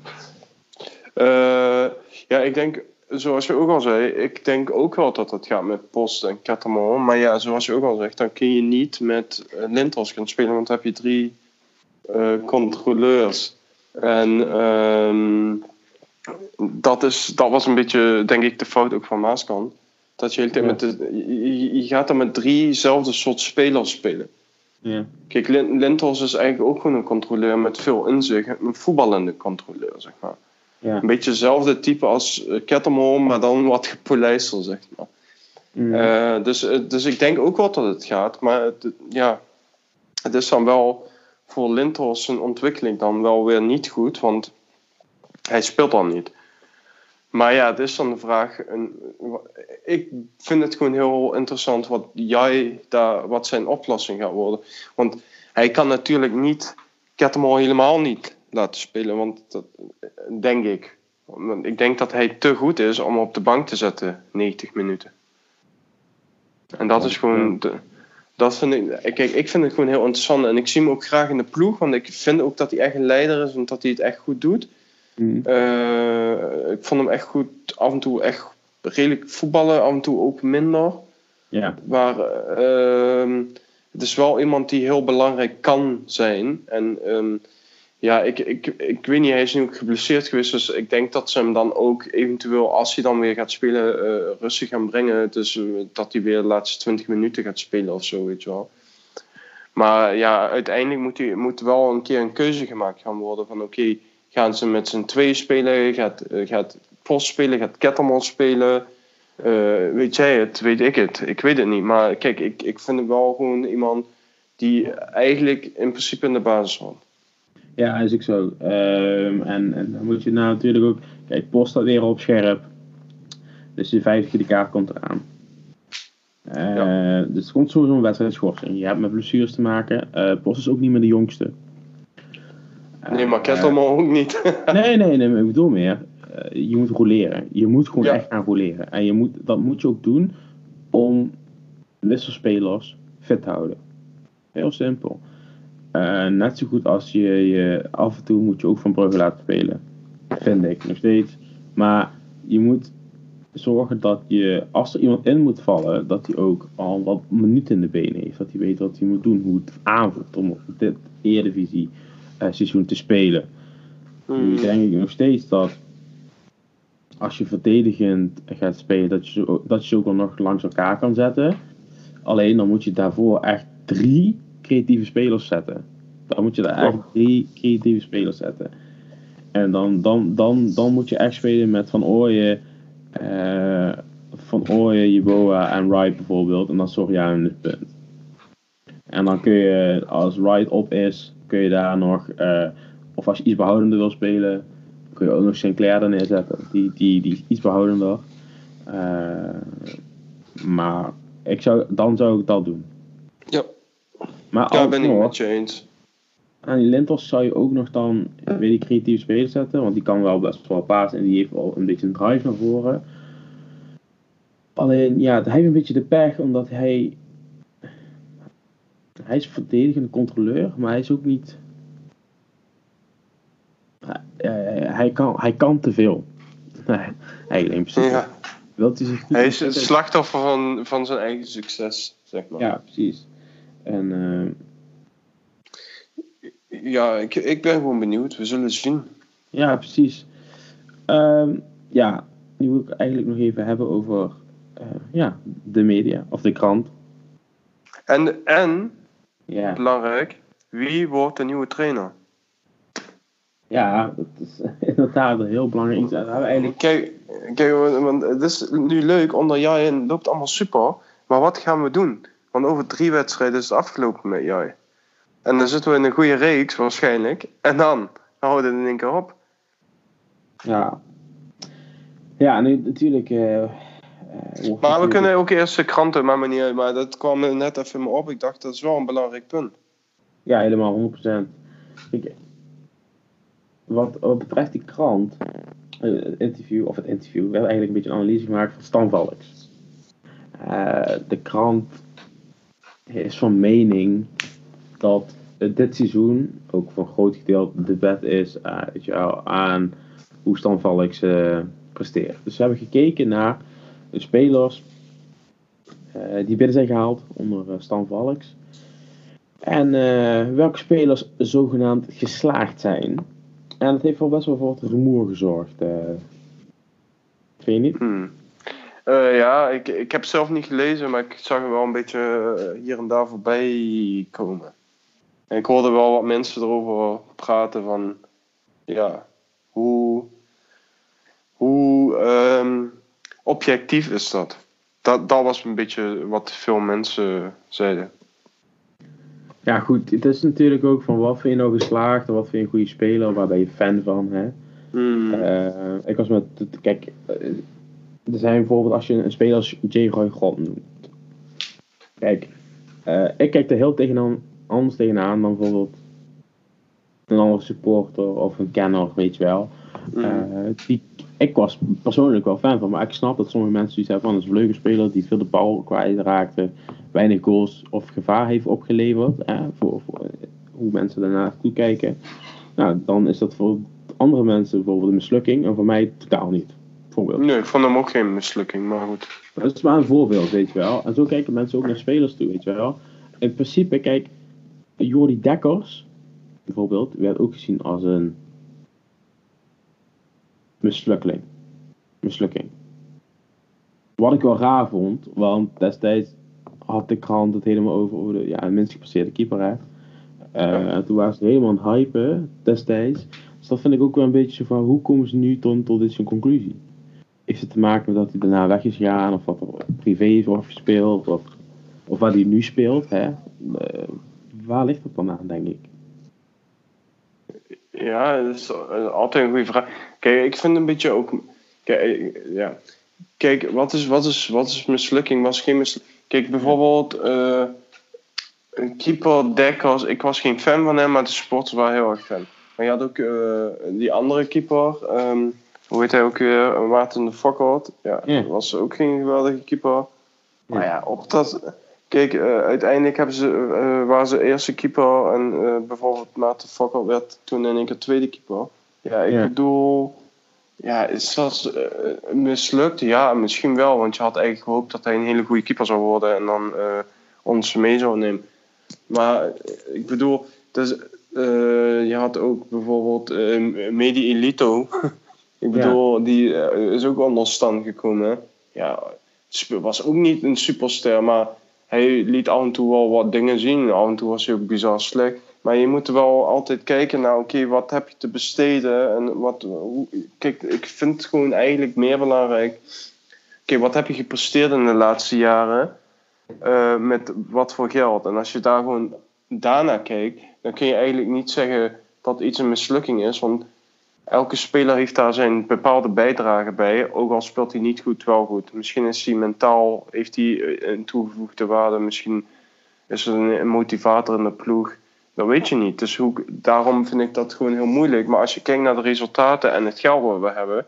Uh, ja, ik denk zoals je ook al zei, ik denk ook wel dat het gaat met Post en Catamon. Maar ja, zoals je ook al zegt, dan kun je niet met Lintos gaan spelen, want dan heb je drie uh, controleurs. En uh, dat, is, dat was een beetje, denk ik, de fout ook van Maaskant. Dat je, ja. met de, je, je, gaat dan met driezelfde soort spelers spelen. Ja. Kijk, Lintos is eigenlijk ook gewoon een controleur met veel inzicht. Een voetballende controleur, zeg maar. Ja. Een beetje hetzelfde type als uh, maar dan wat gepolijster, zeg maar. Mm. Uh, dus, eh, dus ik denk ook wel dat het gaat. Maar het, ja, het is dan wel voor Lindhorst zijn ontwikkeling dan wel weer niet goed, want hij speelt dan niet. Maar ja, het is dan de vraag. ik vind het gewoon heel interessant wat jij daar, wat zijn oplossing gaat worden. Want hij kan natuurlijk niet Kettemol helemaal niet laten spelen. Want dat denk ik. Want ik denk dat hij te goed is om op de bank te zetten 90 minuten. En dat is gewoon. De, dat vind ik, kijk, ik vind het gewoon heel interessant. En ik zie hem ook graag in de ploeg. Want ik vind ook dat hij echt een leider is en dat hij het echt goed doet. Mm. Uh, ik vond hem echt goed. Af en toe echt redelijk voetballen, af en toe ook minder. Ja. Maar uh, het is wel iemand die heel belangrijk kan zijn. En um, ja, ik, ik, ik weet niet, hij is nu ook geblesseerd geweest. Dus ik denk dat ze hem dan ook eventueel, als hij dan weer gaat spelen, uh, rustig gaan brengen. Dus uh, dat hij weer de laatste 20 minuten gaat spelen of zo, weet je wel. Maar ja, uiteindelijk moet, hij, moet wel een keer een keuze gemaakt gaan worden. Van oké, gaan ze met z'n twee spelen? Gaat, uh, gaat Post spelen? Gaat Ketterman spelen? weet jij het? Weet ik het? Ik weet het niet. Maar kijk, ik, ik vind hem wel gewoon iemand die eigenlijk in principe in de basis hoort. Ja, is ook zo. Um, en, en, dan moet je nou natuurlijk ook. Kijk, Post staat weer op scherp. Dus de vijfde de kaart komt eraan. Uh, ja. Dus het komt sowieso een wedstrijdschorsing. Je hebt met blessures te maken. Uh, Post is ook niet meer de jongste. Nee, maar Kettelman ook niet. [laughs] nee, nee, nee, maar ik bedoel meer. je moet roleren. Je moet gewoon echt gaan roleren. En je moet, dat moet je ook doen om wisselspelers fit te houden. Heel simpel. net zo goed als je, je af en toe moet je ook van Brugge laten spelen. Vind ik nog steeds. Maar je moet zorgen dat je, als er iemand in moet vallen, dat hij ook al wat minuten in de benen heeft. Dat hij weet wat hij moet doen, hoe het aanvoelt om op dit Eredivisie seizoen te spelen. Nu hmm. denk ik nog steeds dat als je verdedigend gaat spelen, dat je, dat je ook al nog langs elkaar kan zetten. Alleen dan moet je daarvoor echt drie creatieve spelers zetten. Dan moet je daar echt drie creatieve spelers zetten. En dan, dan, dan, dan moet je echt spelen met Van Ooyen, uh, Van Ooyen, Jeboa en Wright bijvoorbeeld. En dan zorg jij het punt. En dan kun je, als Wright op is, kun je daar nog, uh, of als je iets behoudender wil spelen, kun je ook nog Sinclair er neerzetten. Die, die, die is iets behoudender. Uh, maar ik zou, dan zou ik dat doen. Ja. Maar ja, ben ik met je eens. Aan die Lintos zou je ook nog dan weer die creatieve speler zetten. Want die kan wel best wel paas en die heeft al een beetje een drive naar voren. Alleen, ja, hij heeft een beetje de pech omdat hij... Hij is verdedigende controleur, maar hij is ook niet... hij, kan, hij kan te veel. [laughs] Eigenlijk in principe. Ja. Wilt hij, zich hij is het slachtoffer van, van zijn eigen succes, zeg maar. Ja, precies. En... Uh, ja, ik, ik ben gewoon benieuwd. We zullen zien. Ja, precies. Ehm, ja, nu wil ik eigenlijk nog even hebben over uh, ja, de media of de krant. En, en ja. belangrijk, wie wordt de nieuwe trainer? Ja, dat is [laughs] inderdaad heel belangrijk. We eigenlijk... Kijk, kijk, want het is nu leuk, onder jij loopt allemaal super. Maar wat gaan we doen? Want over drie wedstrijden is het afgelopen met jij. En dan zitten we in een goede reeks waarschijnlijk. En dan houden we het in één keer op. Ja. Ja, nu natuurlijk... Uh, maar we kunnen ook eerst de kranten, maar manier. Maar dat kwam net even me op. Ik dacht, dat is wel een belangrijk punt. Ja, helemaal, 100%. Ik, wat, wat betreft die krant, eh, het interview, of het interview, werd eigenlijk een beetje een analyse gemaakt van Stan Valks. de krant is van mening dat dit seizoen ook voor een groot gedeelte de bet is uh, je aan hoe Stan Valks uh, presteert. Dus we hebben gekeken naar de spelers uh, die binnen zijn gehaald onder Stan Valks. En welke spelers zogenaamd geslaagd zijn. En dat heeft wel best wel voor wat rumoer gezorgd. vind je niet? Hmm. ja, ik, ik heb het zelf niet gelezen, maar ik zag er wel een beetje hier en daar voorbij komen. En ik hoorde wel wat mensen erover praten van, ja, hoe, hoe ehm, objectief is dat? dat? Dat was een beetje wat veel mensen zeiden. Ja, goed. Het is natuurlijk ook van wat vind je nou geslaagd en wat vind je een goede speler, waar ben je fan van, hè? Hmm. Uh, ik was met, kijk, eh, er zijn bijvoorbeeld als je een speler als J. Roy God noemt. Kijk, uh, ik kijk er heel tegenaan anders tegenaan dan bijvoorbeeld een andere supporter of een kenner, weet je wel. Mm. Uh, die, ik was persoonlijk wel fan van, maar ik snap dat sommige mensen zoiets hebben van, een leuke speler die veel de bal kwijtraakte, weinig goals of gevaar heeft opgeleverd, eh, voor, voor, hoe mensen daarna toekijken. Nou, dan is dat voor andere mensen bijvoorbeeld een mislukking en voor mij totaal niet. Bijvoorbeeld. Nee, ik vond hem ook geen mislukking, maar goed. Dat is maar een voorbeeld, weet je wel. En zo kijken mensen ook naar spelers toe, weet je wel. In principe, kijk, Jordi Dekkers, bijvoorbeeld, werd ook gezien als een mislukking. mislukking. Wat ik wel raar vond, want destijds had de krant het helemaal over, over de ja, minst gepasseerde keeper. Hè. En toen waren ze helemaal aan hypen destijds. Dus dat vind ik ook wel een beetje van hoe komen ze nu tot, tot deze conclusie? Heeft het te maken met dat hij daarna weg is gegaan, of wat er privé is gespeeld, of, of wat hij nu speelt? Hè? Uh, waar ligt het dan aan, denk ik? Ja, dat is altijd een goede vraag. Kijk, ik vind een beetje ook. Kijk, ja. Kijk wat, is, wat, is, wat is mislukking? Was geen mislukking. Kijk, bijvoorbeeld. Uh, een keeper Dekkers. Ik was geen fan van hem, maar de supporters waren heel erg fan. Maar je had ook die andere keeper. Ehm, hoe heet hij ook weer? Maarten de Fokkert. Ja, dat was ook geen geweldige keeper. Maar ja, op dat... Kijk, uiteindelijk hebben ze, waren ze eerste keeper en bijvoorbeeld Maarten Fokker werd toen in één keer tweede keeper. Ja, ik bedoel, ja, is dat uh, mislukt? Ja, misschien wel. Want je had eigenlijk gehoopt dat hij een hele goede keeper zou worden en dan uh, ons mee zou nemen. Maar eh, ik bedoel, dus, je had ook bijvoorbeeld Medi Elito. [laughs] ik bedoel, die is ook wel los stand gekomen. Hè? Ja, was ook niet een superster, maar hij liet af en toe wel wat dingen zien. Af en toe was hij ook bizar slecht. Maar je moet wel altijd kijken naar, oké, wat heb je te besteden? En wat, hoe, kijk, ik vind het gewoon eigenlijk meer belangrijk. Oké, wat heb je gepresteerd in de laatste jaren? Uh, met wat voor geld? En als je daar gewoon daarna kijkt, dan kun je eigenlijk niet zeggen dat iets een mislukking is. Want elke speler heeft daar zijn bepaalde bijdrage bij. Ook al speelt hij niet goed, wel goed. Misschien is hij mentaal, heeft hij een toegevoegde waarde. Misschien is er een motivator in de ploeg. Dat weet je niet. Dus hoe, daarom vind ik dat gewoon heel moeilijk. Maar als je kijkt naar de resultaten en het geld wat we hebben.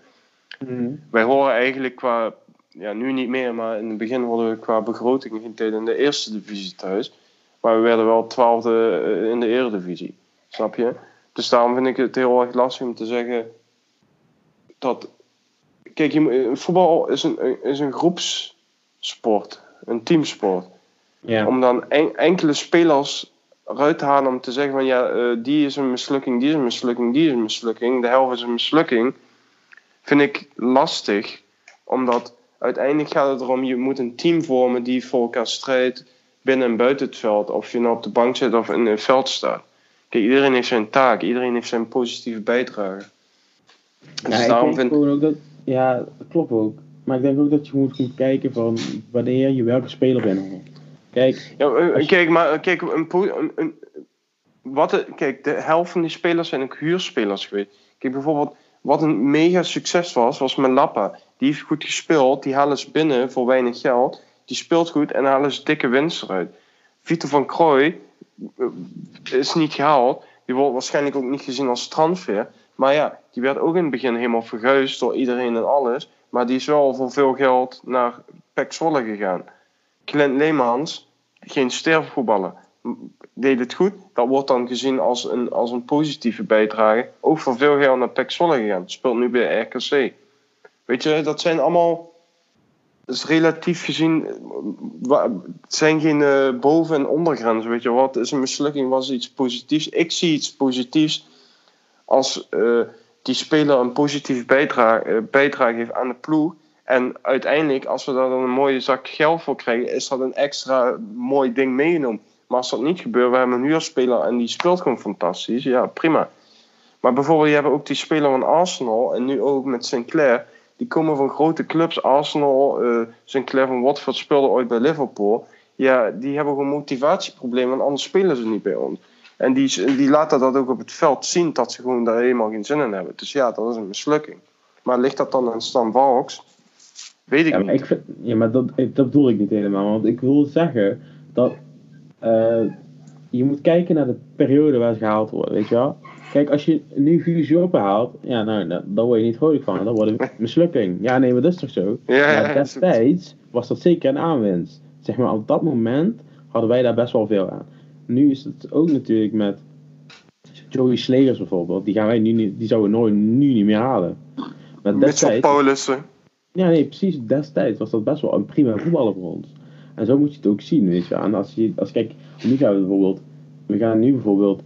Mm. Wij horen eigenlijk qua, ja nu niet meer, maar in het begin hoorden we qua begroting geen tijd in de eerste divisie thuis. Maar we werden wel twaalfde eh, in de eredivisie. Snap je? Dus daarom vind ik het heel erg lastig om te zeggen dat. Kijk, je, voetbal is een, is een groepssport, een teamsport. Ja. Om dan enkele spelers eruit halen om te zeggen van ja, uh, die is een mislukking, die is een mislukking, die is een mislukking, de helft is een mislukking, vind ik lastig. Omdat uiteindelijk gaat het erom, je moet een team vormen die voor elkaar strijdt binnen en buiten het veld. Of je nou op de bank zit of in het veld staat. Kijk, iedereen heeft zijn taak, iedereen heeft zijn positieve bijdrage. Dus ja, daarom vind ook dat, ja, dat klopt ook. Maar ik denk ook dat je moet gaan kijken van wanneer je welke speler bent. Kijk, ja, eh, kijk maar kijk, een, een, een, wat de, kijk, de helft van die spelers zijn ook huurspelers geweest. Kijk, bijvoorbeeld, wat een mega succes was, was Melappa. Die heeft goed gespeeld, die halen ze binnen voor weinig geld. Die speelt goed en halen ze dikke winst eruit. Vito van Krooi eh, is niet gehaald. Die wordt waarschijnlijk ook niet gezien als transfer. Maar ja, die werd ook in het begin helemaal verguisd door iedereen en alles. Maar die is wel voor veel geld naar Pek Zwolle gegaan. Clint Leemans, geen sterfvoetballer, deed het goed. Dat wordt dan gezien als een, als een positieve bijdrage. Ook voor veel geld naar Pek Zwolle gegaan. Speelt nu bij RKC. Weet je, dat zijn allemaal... is relatief gezien... Het zijn geen uh, boven- en ondergrenzen. Weet je wat? Is een mislukking? Was iets positiefs? Ik zie iets positiefs als uh, die speler een positieve bijdrage, uh, bijdrage heeft aan de ploeg en uiteindelijk, als we daar dan een mooie zak geld voor krijgen, is dat een extra mooi ding meegenomen. Maar als dat niet gebeurt, we hebben een huurspeler en die speelt gewoon fantastisch, ja, prima. Maar bijvoorbeeld, je hebt ook die speler van Arsenal en nu ook met Sinclair. Die komen van grote clubs. Arsenal, uh, Sinclair van Watford speelde ooit bij Liverpool. Ja, die hebben gewoon motivatieproblemen, want anders spelen ze niet bij ons. En die, die laten dat ook op het veld zien, dat ze gewoon daar helemaal geen zin in hebben. Dus ja, dat is een mislukking. Maar ligt dat dan aan Stan Valks? Weet ik ja, niet. Ik vind, ja, maar dat, dat bedoel ik niet helemaal. Want ik wil zeggen dat uh, je moet kijken naar de periode waar ze gehaald worden, weet je wel. Kijk, als je nu Guus Joppen haalt, ja, nou, daar word je niet vrolijk van. Dat wordt een [laughs] mislukking. Ja, nee, maar dat is toch zo? Ja, maar destijds was dat zeker een aanwinst. Zeg maar, op dat moment hadden wij daar best wel veel aan. Nu is het ook natuurlijk met Joey Slegers bijvoorbeeld. Die gaan wij nu, die zouden we nooit nu niet meer halen. Paulussen. Ja, nee, precies. Destijds was dat best wel een prima voetballer voor ons. En zo moet je het ook zien, weet je. En als je, als kijk, nu gaan we bijvoorbeeld, we gaan nu bijvoorbeeld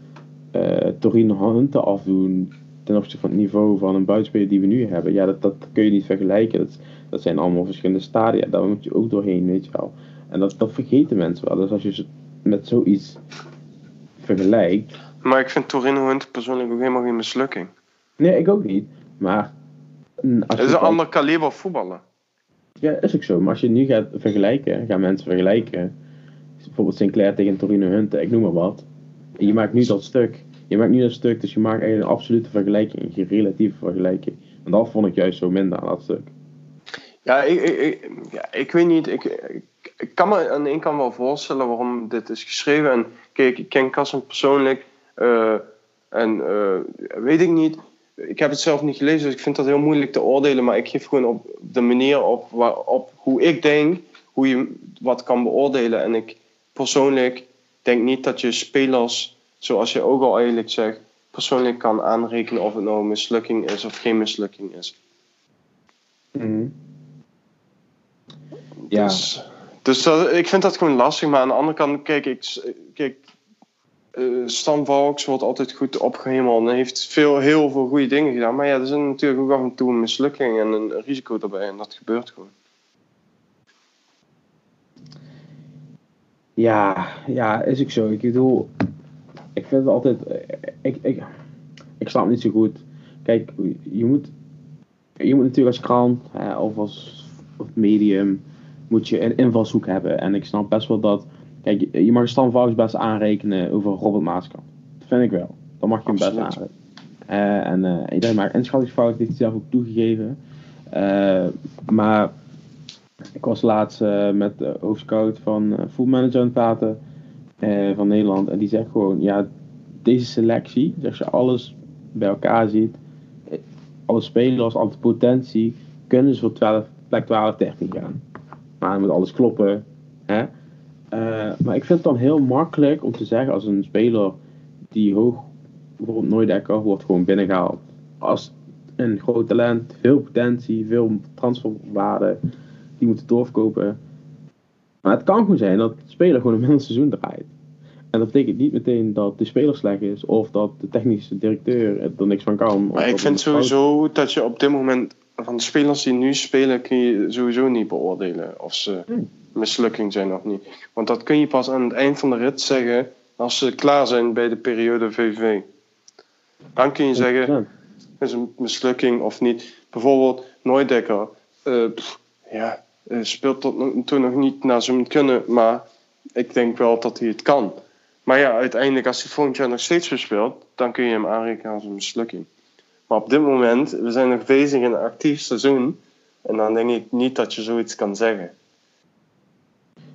uh, Torino Hunter afdoen ten opzichte van het niveau van een buitenspeler die we nu hebben. Ja, dat, dat kun je niet vergelijken. Dat, dat zijn allemaal verschillende stadia. Daar moet je ook doorheen, weet je wel. En dat, dat vergeten mensen wel. Dus als je ze met zoiets vergelijkt. Maar ik vind Torino Hunter persoonlijk ook helemaal geen mislukking. Nee, ik ook niet. Maar het is een ander kaliber voetballen. Ja, is ook zo. Maar als je nu gaat vergelijken, gaan mensen vergelijken. Bijvoorbeeld Sinclair tegen Torino Hunter, ik noem maar wat. En je maakt nu dat stuk. Je maakt nu dat stuk, dus je maakt eigenlijk een absolute vergelijking, geen relatieve vergelijking. En dat vond ik juist zo minder aan dat stuk. Ja, ik, ik, ja, ik weet niet. Ik, ik, kan me aan de kant wel voorstellen waarom dit is geschreven. En kijk, ik ken Kassen persoonlijk. Uh, En weet ik niet. Ik heb het zelf niet gelezen, dus ik vind dat heel moeilijk te oordelen. Maar ik geef gewoon op de manier op, waarop hoe ik denk, hoe je wat kan beoordelen. En ik persoonlijk denk niet dat je spelers, zoals je ook al eigenlijk zegt, persoonlijk kan aanrekenen of het nou een mislukking is of geen mislukking is. Mm Ja. Dus, dus dat, ik vind dat gewoon lastig, maar aan de andere kant, kijk, ik, kijk uh, Stan Valks wordt altijd goed opgehemeld en heeft veel, heel veel goede dingen gedaan. Maar ja, er zijn natuurlijk ook af en toe een mislukking en een risico erbij en dat gebeurt gewoon. Ja, ja, is ook zo. Ik bedoel, ik vind het altijd. Ik, ik, ik snap niet zo goed. Kijk, je moet, je moet natuurlijk als krant hè, of als of medium moet je een invalshoek hebben. En ik snap best wel dat. Kijk, je mag Stan Vouws best aanrekenen over Robert Maaskant. Dat vind ik wel. Dan mag je hem best aanrekenen. Uh, en uh, iedereen maakt inschattingsfout, heeft hij zelf ook toegegeven. Uh, maar ik was laatst met de hoofdscout van Food Manager aan het praten van Nederland. En die zegt gewoon, ja, deze selectie, als je alles bij elkaar ziet, alle spelers, alle potentie, kunnen ze voor 12, plek 12, 13 gaan. Maar dan moet alles kloppen. Hè? Uh, maar ik vind het dan heel makkelijk om te zeggen als een speler die hoog, bijvoorbeeld Nooidekker, wordt gewoon binnengehaald. Als een groot talent, veel potentie, veel transferwaarde, die moeten doorverkopen. Maar het kan gewoon zijn dat de speler gewoon een minder seizoen draait. En dat betekent niet meteen dat de speler slecht is of dat de technische directeur er niks van kan. Maar ik vind sowieso dat je op dit moment van de spelers die nu spelen kun je sowieso niet beoordelen of ze hmm. mislukking zijn of niet. Want dat kun je pas aan het eind van de rit zeggen als ze klaar zijn bij de periode VV. Dan kun je zeggen, is een mislukking of niet. Bijvoorbeeld Nooidekker, uh, ja, uh, speelt tot toen nog niet naar zijn kunnen, maar ik denk wel dat hij het kan. Maar ja, uiteindelijk als hij volgend jaar nog steeds verspeelt, dan kun je hem aanrekenen als een mislukking. Maar op dit moment, we zijn nog bezig in een actief seizoen. En dan denk ik niet dat je zoiets kan zeggen.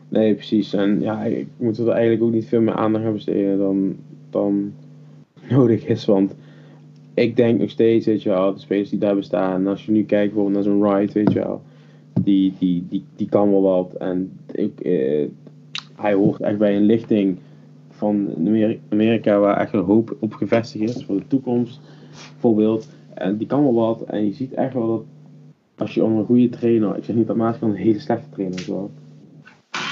Nee, precies. En ja, ik moet er eigenlijk ook niet veel meer aandacht aan besteden dan, dan [laughs] nodig is. Want ik denk nog steeds, weet je wel, de spelers die daar bestaan. als je nu kijkt bijvoorbeeld naar zo'n Wright, weet je wel. Die, die, die, die kan wel wat. En ik, eh, hij hoort echt bij een lichting van Amerika waar echt een hoop op gevestigd is voor de toekomst. Bijvoorbeeld. En die kan wel wat. En je ziet echt wel dat als je onder een goede trainer. Ik zeg niet dat Maas een hele slechte trainer wel.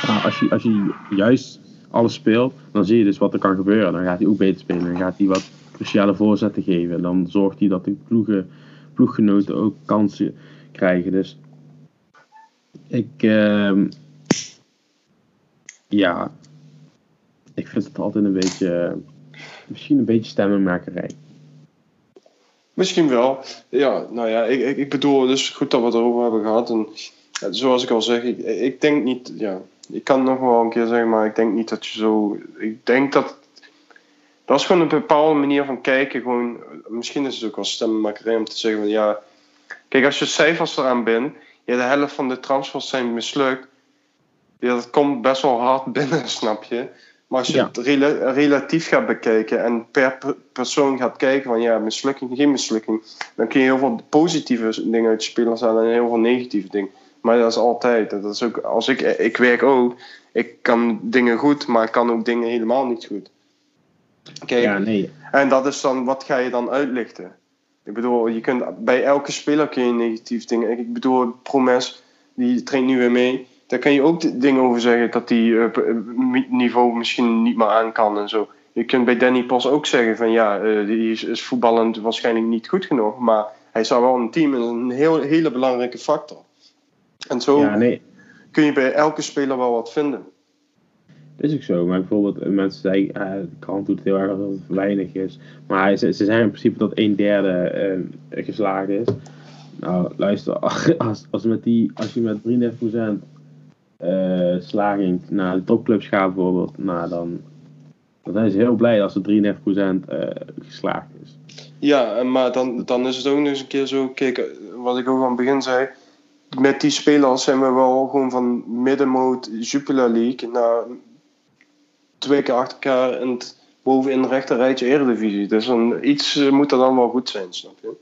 Maar als je, als je juist alles speelt, dan zie je dus wat er kan gebeuren. Dan gaat hij ook beter spelen. Dan gaat hij wat cruciale voorzetten geven. Dan zorgt hij dat de ploegen, ploeggenoten ook kansen krijgen. Dus ik, uh, ja, ik vind het altijd een beetje, misschien een beetje stemmenmakerij. Misschien wel. Ja, nou ja, ik, ik, bedoel, dus goed dat we het erover hebben gehad. En zoals ik al zeg, ik, ik denk niet, ja, ik kan nog wel een keer zeggen, maar ik denk niet dat je zo, ik denk dat, dat is gewoon een bepaalde manier van kijken. Gewoon, misschien is het ook wel stemmenmakerij om te zeggen van ja, kijk, als je cijfers eraan bent, ja, de helft van de transfers zijn mislukt. Ja, dat komt best wel hard binnen, [laughs] snap je? Maar als je het relatief gaat bekijken en per persoon gaat kijken van ja, mislukking, geen mislukking, dan kun je heel veel positieve dingen uit spelers halen en heel veel negatieve dingen. Maar dat is altijd. Dat is ook, als ik, ik werk ook, ik kan dingen goed, maar ik kan ook dingen helemaal niet goed. Kijk, ja, nee. En dat is dan, wat ga je dan uitlichten? Ik bedoel, je kunt, bij elke speler kun je negatief dingen. Ik bedoel, Promes, die traint nu weer mee daar kan je ook dingen over zeggen dat die uh, niveau misschien niet meer aan kan en zo. Je kunt bij Danny Pas ook zeggen van ja, uh, die is, is, voetballend waarschijnlijk niet goed genoeg, maar hij zou wel een team een heel, hele belangrijke factor. En zo ja, nee. kun je bij elke speler wel wat vinden. Dat is ook zo, maar bijvoorbeeld mensen zeggen, uh, de krant doet heel erg dat het weinig is. Maar ze, ze zeggen in principe dat een derde geslaagd is. Nou, luister, [laughs] als, als, met die, als je met 33% uh, slaging naar de topclubs gaat bijvoorbeeld, nou, dan, dan zijn ze heel blij als de 33% uh, geslaagd is. Ja, maar dan, dan is het ook nog eens een keer zo, kijk, wat ik ook aan het begin zei, met die spelers zijn we wel gewoon van middenmoot Jupiler League naar twee keer achter elkaar in het bovenin de rechter rijtje Eredivisie. Dus een, iets moet er dan wel goed zijn, snap je?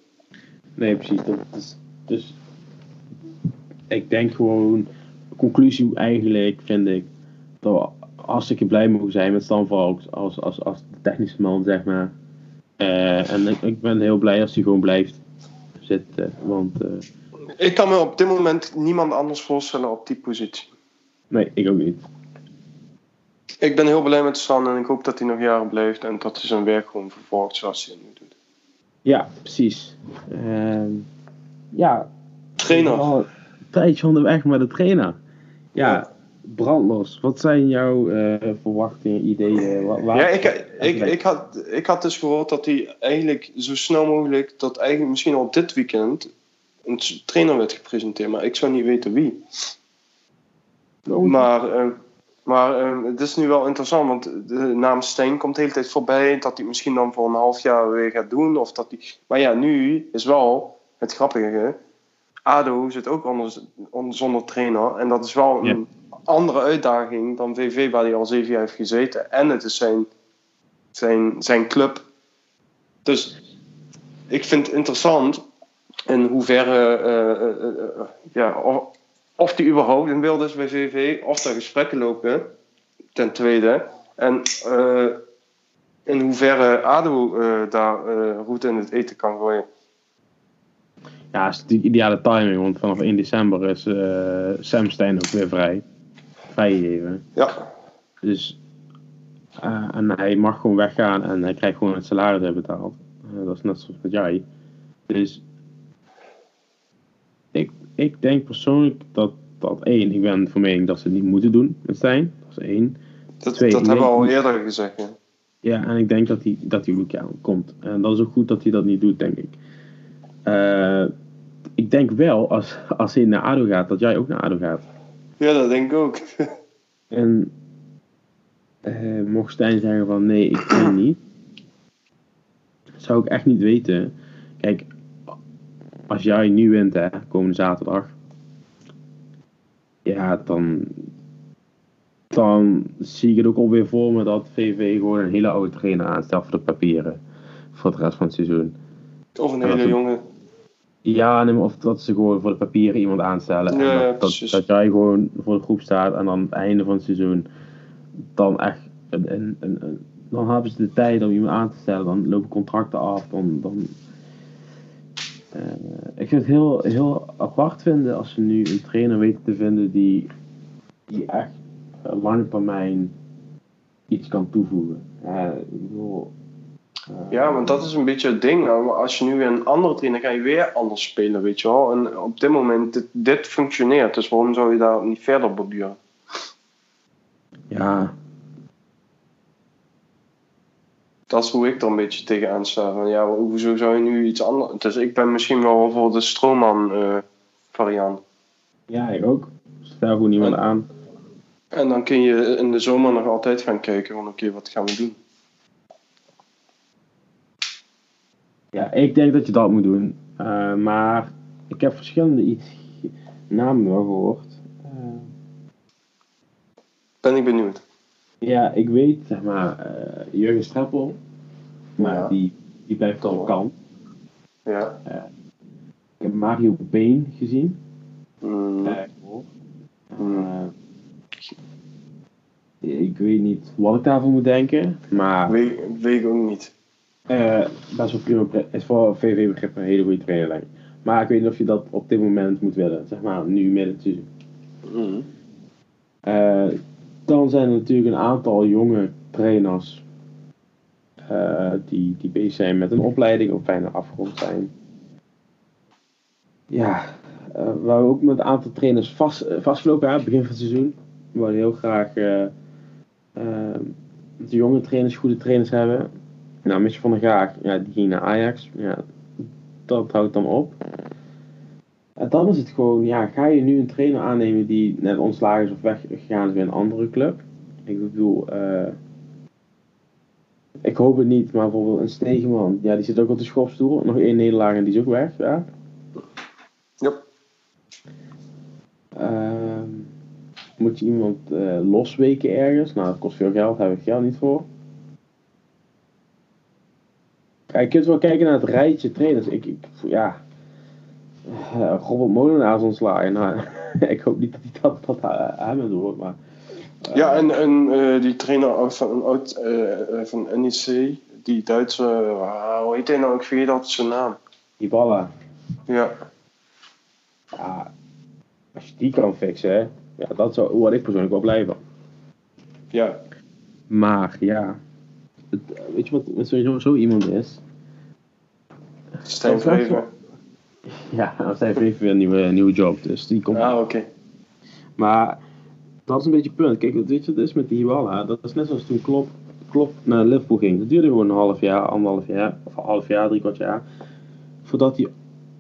Nee, precies. Dat is, dus ik denk gewoon, conclusie eigenlijk vind ik dat we hartstikke blij mogen zijn met Stan Valks als, als, als technische man, zeg maar. Uh, en ik, ik, ben heel blij als hij gewoon blijft zitten. Want, uh, ik kan me op dit moment niemand anders voorstellen op die positie. Nee, ik ook niet. Ik ben heel blij met Stan en ik hoop dat hij nog jaren blijft en dat hij zijn werk gewoon vervolgt zoals hij het nu doet. Ja, precies. Uh, ja. Trainer. Tijdje onderweg met de trainer. Ja, brandlos. Wat zijn jouw uh, verwachtingen, ideeën? Waar, ja, ik, ik, ik, had, ik had dus gehoord dat hij eigenlijk zo snel mogelijk, dat eigenlijk misschien al dit weekend, een trainer werd gepresenteerd, maar ik zou niet weten wie. Oh. Maar, uh, maar uh, het is nu wel interessant, want de naam Stijn komt de hele tijd voorbij, dat hij misschien dan voor een half jaar weer gaat doen. Of dat hij... Maar ja, nu is wel het grappige, ADO zit ook onder, onder, zonder trainer. En dat is wel een andere uitdaging dan VV, waar hij al zeven jaar heeft gezeten. En het is zijn, zijn, zijn club. Dus ik vind het interessant in hoeverre, uh, uh, uh, ja, of, of die überhaupt in beeld is bij VV, of er gesprekken lopen, ten tweede. En in hoeverre ADO daar route in het eten kan gooien. Ja, is natuurlijk ideale timing, want vanaf 1 december is uh, Sam Stein ook weer vrij. Vrijgegeven. Ja. Dus, uh, en hij mag gewoon weggaan en hij krijgt gewoon het salaris betaald. Uh, dat is net zoals met jij. Dus, ik, ik denk persoonlijk dat, dat één, ik ben van mening dat ze het niet moeten doen met Stijn. Dat is één. Dat, Twee, dat hebben we al eerder gezegd, ja. Ja, en ik denk dat hij, dat hij ook komt. En dat is ook goed dat hij dat niet doet, denk ik. Uh, ik denk wel, als, als hij naar ADO gaat, dat jij ook naar ADO gaat. Ja, dat denk ik ook. [laughs] en uh, mocht Stijn zeggen van nee, ik kan niet. Zou ik echt niet weten. Kijk, als jij nu wint, hè, komende zaterdag. Ja, dan, dan zie ik het ook alweer voor me dat VV gewoon een hele oude trainer aanstelt voor de papieren. Voor de rest van het seizoen. Of een hele jonge. Ja, of dat ze gewoon voor de papieren iemand aanstellen. Ja, en dat, dat, jij gewoon voor de groep staat en dan het einde van het seizoen dan echt een, een, een, dan hebben ze de tijd om iemand aan te stellen. Dan lopen contracten af. Dan, dan, uh, ik vind het heel, heel apart vinden als ze nu een trainer weten te vinden die, die echt lange termijn iets kan toevoegen. Uh, ik bedoel, ja, want dat is een beetje het ding. Nou, als je nu weer een andere trainer ga je weer anders spelen, weet je wel. En op dit moment, dit, dit functioneert. Dus waarom zou je daar niet verder borduren? Ja. Dat is hoe ik er een beetje tegenaan sta. Van, ja, hoezo zou je nu iets anders... Dus ik ben misschien wel voor de stroomman uh, variant. Ja, ik ook. Stel gewoon niemand aan. En dan kun je in de zomer nog altijd gaan kijken van oké, wat gaan we doen? Ja, ik denk dat je dat moet doen. Uh, maar ik heb verschillende iets, namen wel gehoord. Uh, ben ik benieuwd. Ja, ik weet, zeg maar, uh, Jurgen Streppel. Maar ja. die, die blijft al kant. Ja. ik heb Mario Been gezien. Mm. Mm. ik weet niet wat ik daarvan moet denken, maar... Weet, weet ik ook niet. Uh, best wel prima. is voor VV-begrip een hele goede trainerlijn. Maar ik weet niet of je dat op dit moment moet willen. Zeg maar nu midden het seizoen. Mm. Uh, dan zijn er natuurlijk een aantal jonge trainers. Uh, die, die bezig zijn met een opleiding of bijna afgerond zijn. Ja, waar we ook met een aantal trainers vast, vastgelopen hebben, begin van het seizoen. We willen heel graag de jonge trainers goede trainers hebben. Nou, Mitch van der Gaag, ja, die ging naar Ajax. Ja, dat houdt dan op. En dan is het gewoon, ja, ga je nu een trainer aannemen die net ontslagen is of weggegaan is bij een andere club? Ik bedoel, uh, ik hoop het niet, maar bijvoorbeeld een Stegeman, ja, die zit ook op de schopstoel. Nog één nederlaag en die is ook weg, ja. Yep. Uh, moet je iemand uh, losweken ergens? Nou, dat kost veel geld, daar heb ik geld niet voor. Ja, je kunt wel kijken naar het rijtje trainers. Ik, ik ja. Uh, Robert Molenaar is ontslagen. Nou, [laughs] ik hoop niet dat hij dat, dat hem doet, maar. Uh, ja, en, en uh, die trainer van, van NEC, die Duitse, hoe heet hij nou? Ik vergeet altijd zijn naam. Ibala. Ja. Ja, als je die kan fixen, hè, ja, dat zou wat ik persoonlijk wel blijven. Ja. Maar ja, het, weet je wat, wat sowieso zo iemand is? Stijn Vreven. [laughs] Ja, Stijn Vreven weer een nieuwe, nieuwe job, dus die komt. Ah, oké. Maar dat is een beetje het punt. Kijk, weet je wat is met die Hiwala? Dat is net zoals toen Klop, Klop naar Liverpool ging. Dat duurde gewoon een half jaar, anderhalf jaar, of een half jaar, drie kwart jaar. Voordat hij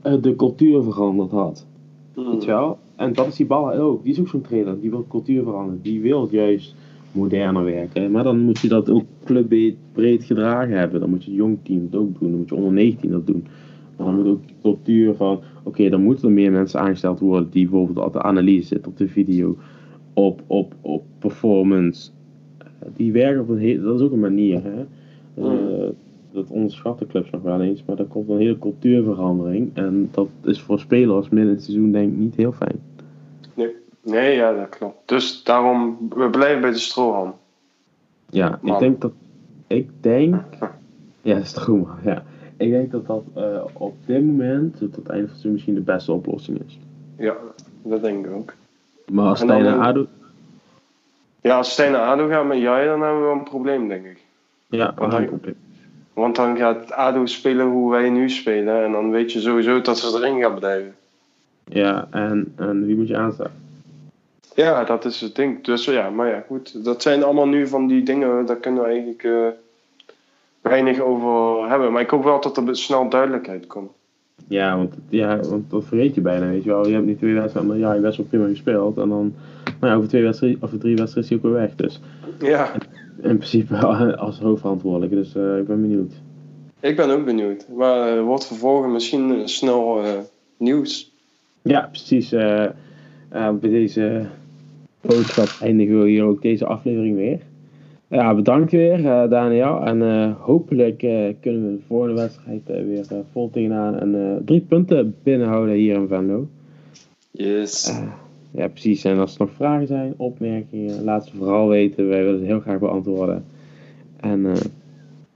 uh, de cultuur veranderd had. Weet je wel? En dat is die Balla ook. Die is ook zo'n trainer. Die wil cultuur veranderen. Die wil juist moderner werken. Maar dan moet je dat ook clubbreed gedragen hebben. Dan moet je het jong team dat ook doen. Dan moet je onder 19 dat doen. Maar dan moet ook de cultuur van... Oké, dan moeten er meer mensen aangesteld worden... die bijvoorbeeld op de analyse zitten, op de video... op, op, op performance. Die werken op een hele... Dat is ook een manier, hè. Uh, dat onderschatten clubs nog wel eens, maar er komt een hele cultuurverandering. En dat is voor spelers midden in het seizoen denk ik niet heel fijn. Nee, nee ja, dat klopt. Dus daarom, we blijven bij de strohalm. Ja, Man. ik denk dat, ik denk, ja, stroom, ja. Ik denk dat dat uh, op dit moment, tot het einde van het seizoen, misschien de beste oplossing is. Ja, dat denk ik ook. Maar als Stijn naar ADO... Ja, als Stijn naar ADO gaat met jij, dan hebben we wel een probleem, denk ik. Ja, dan hebben we een probleem. Want dan gaat ADO spelen hoe wij nu spelen. En dan weet je sowieso dat ze erin gaan blijven. Ja, en, en wie moet je aanstaan? Ja, dat is het ding. Dus ja, maar ja, goed. Dat zijn allemaal nu van die dingen, daar kunnen we eigenlijk uh, weinig over hebben. Maar ik hoop wel dat er snel duidelijkheid komt. Ja, want, ja, want dat vergeet je bijna, weet je wel. Je hebt niet twee wedstrijden, ja, je best wel prima gespeeld. En dan, nou ja, over twee wedstrijden, of drie wedstrijden is hij ook weer weg. Dus ja. in principe [laughs] als hoofdverantwoordelijke, dus uh, ik ben benieuwd. Ik ben ook benieuwd. Maar uh, wordt vervolgens misschien snel nieuws. Ja, precies. bij deze boodschap eindigen we hier ook deze aflevering weer. Ja, bedankt weer Daniel. En hopelijk kunnen we de volgende wedstrijd weer vol tegenaan en drie punten binnenhouden hier in Venlo. Yes. Ja, precies. En als er nog vragen zijn, opmerkingen, laat ze vooral weten. Wij willen ze heel graag beantwoorden. En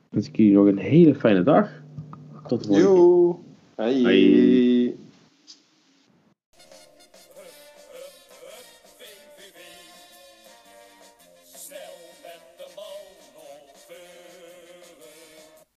wens ik jullie nog een hele fijne dag. Tot de volgende keer. Hey. Bye.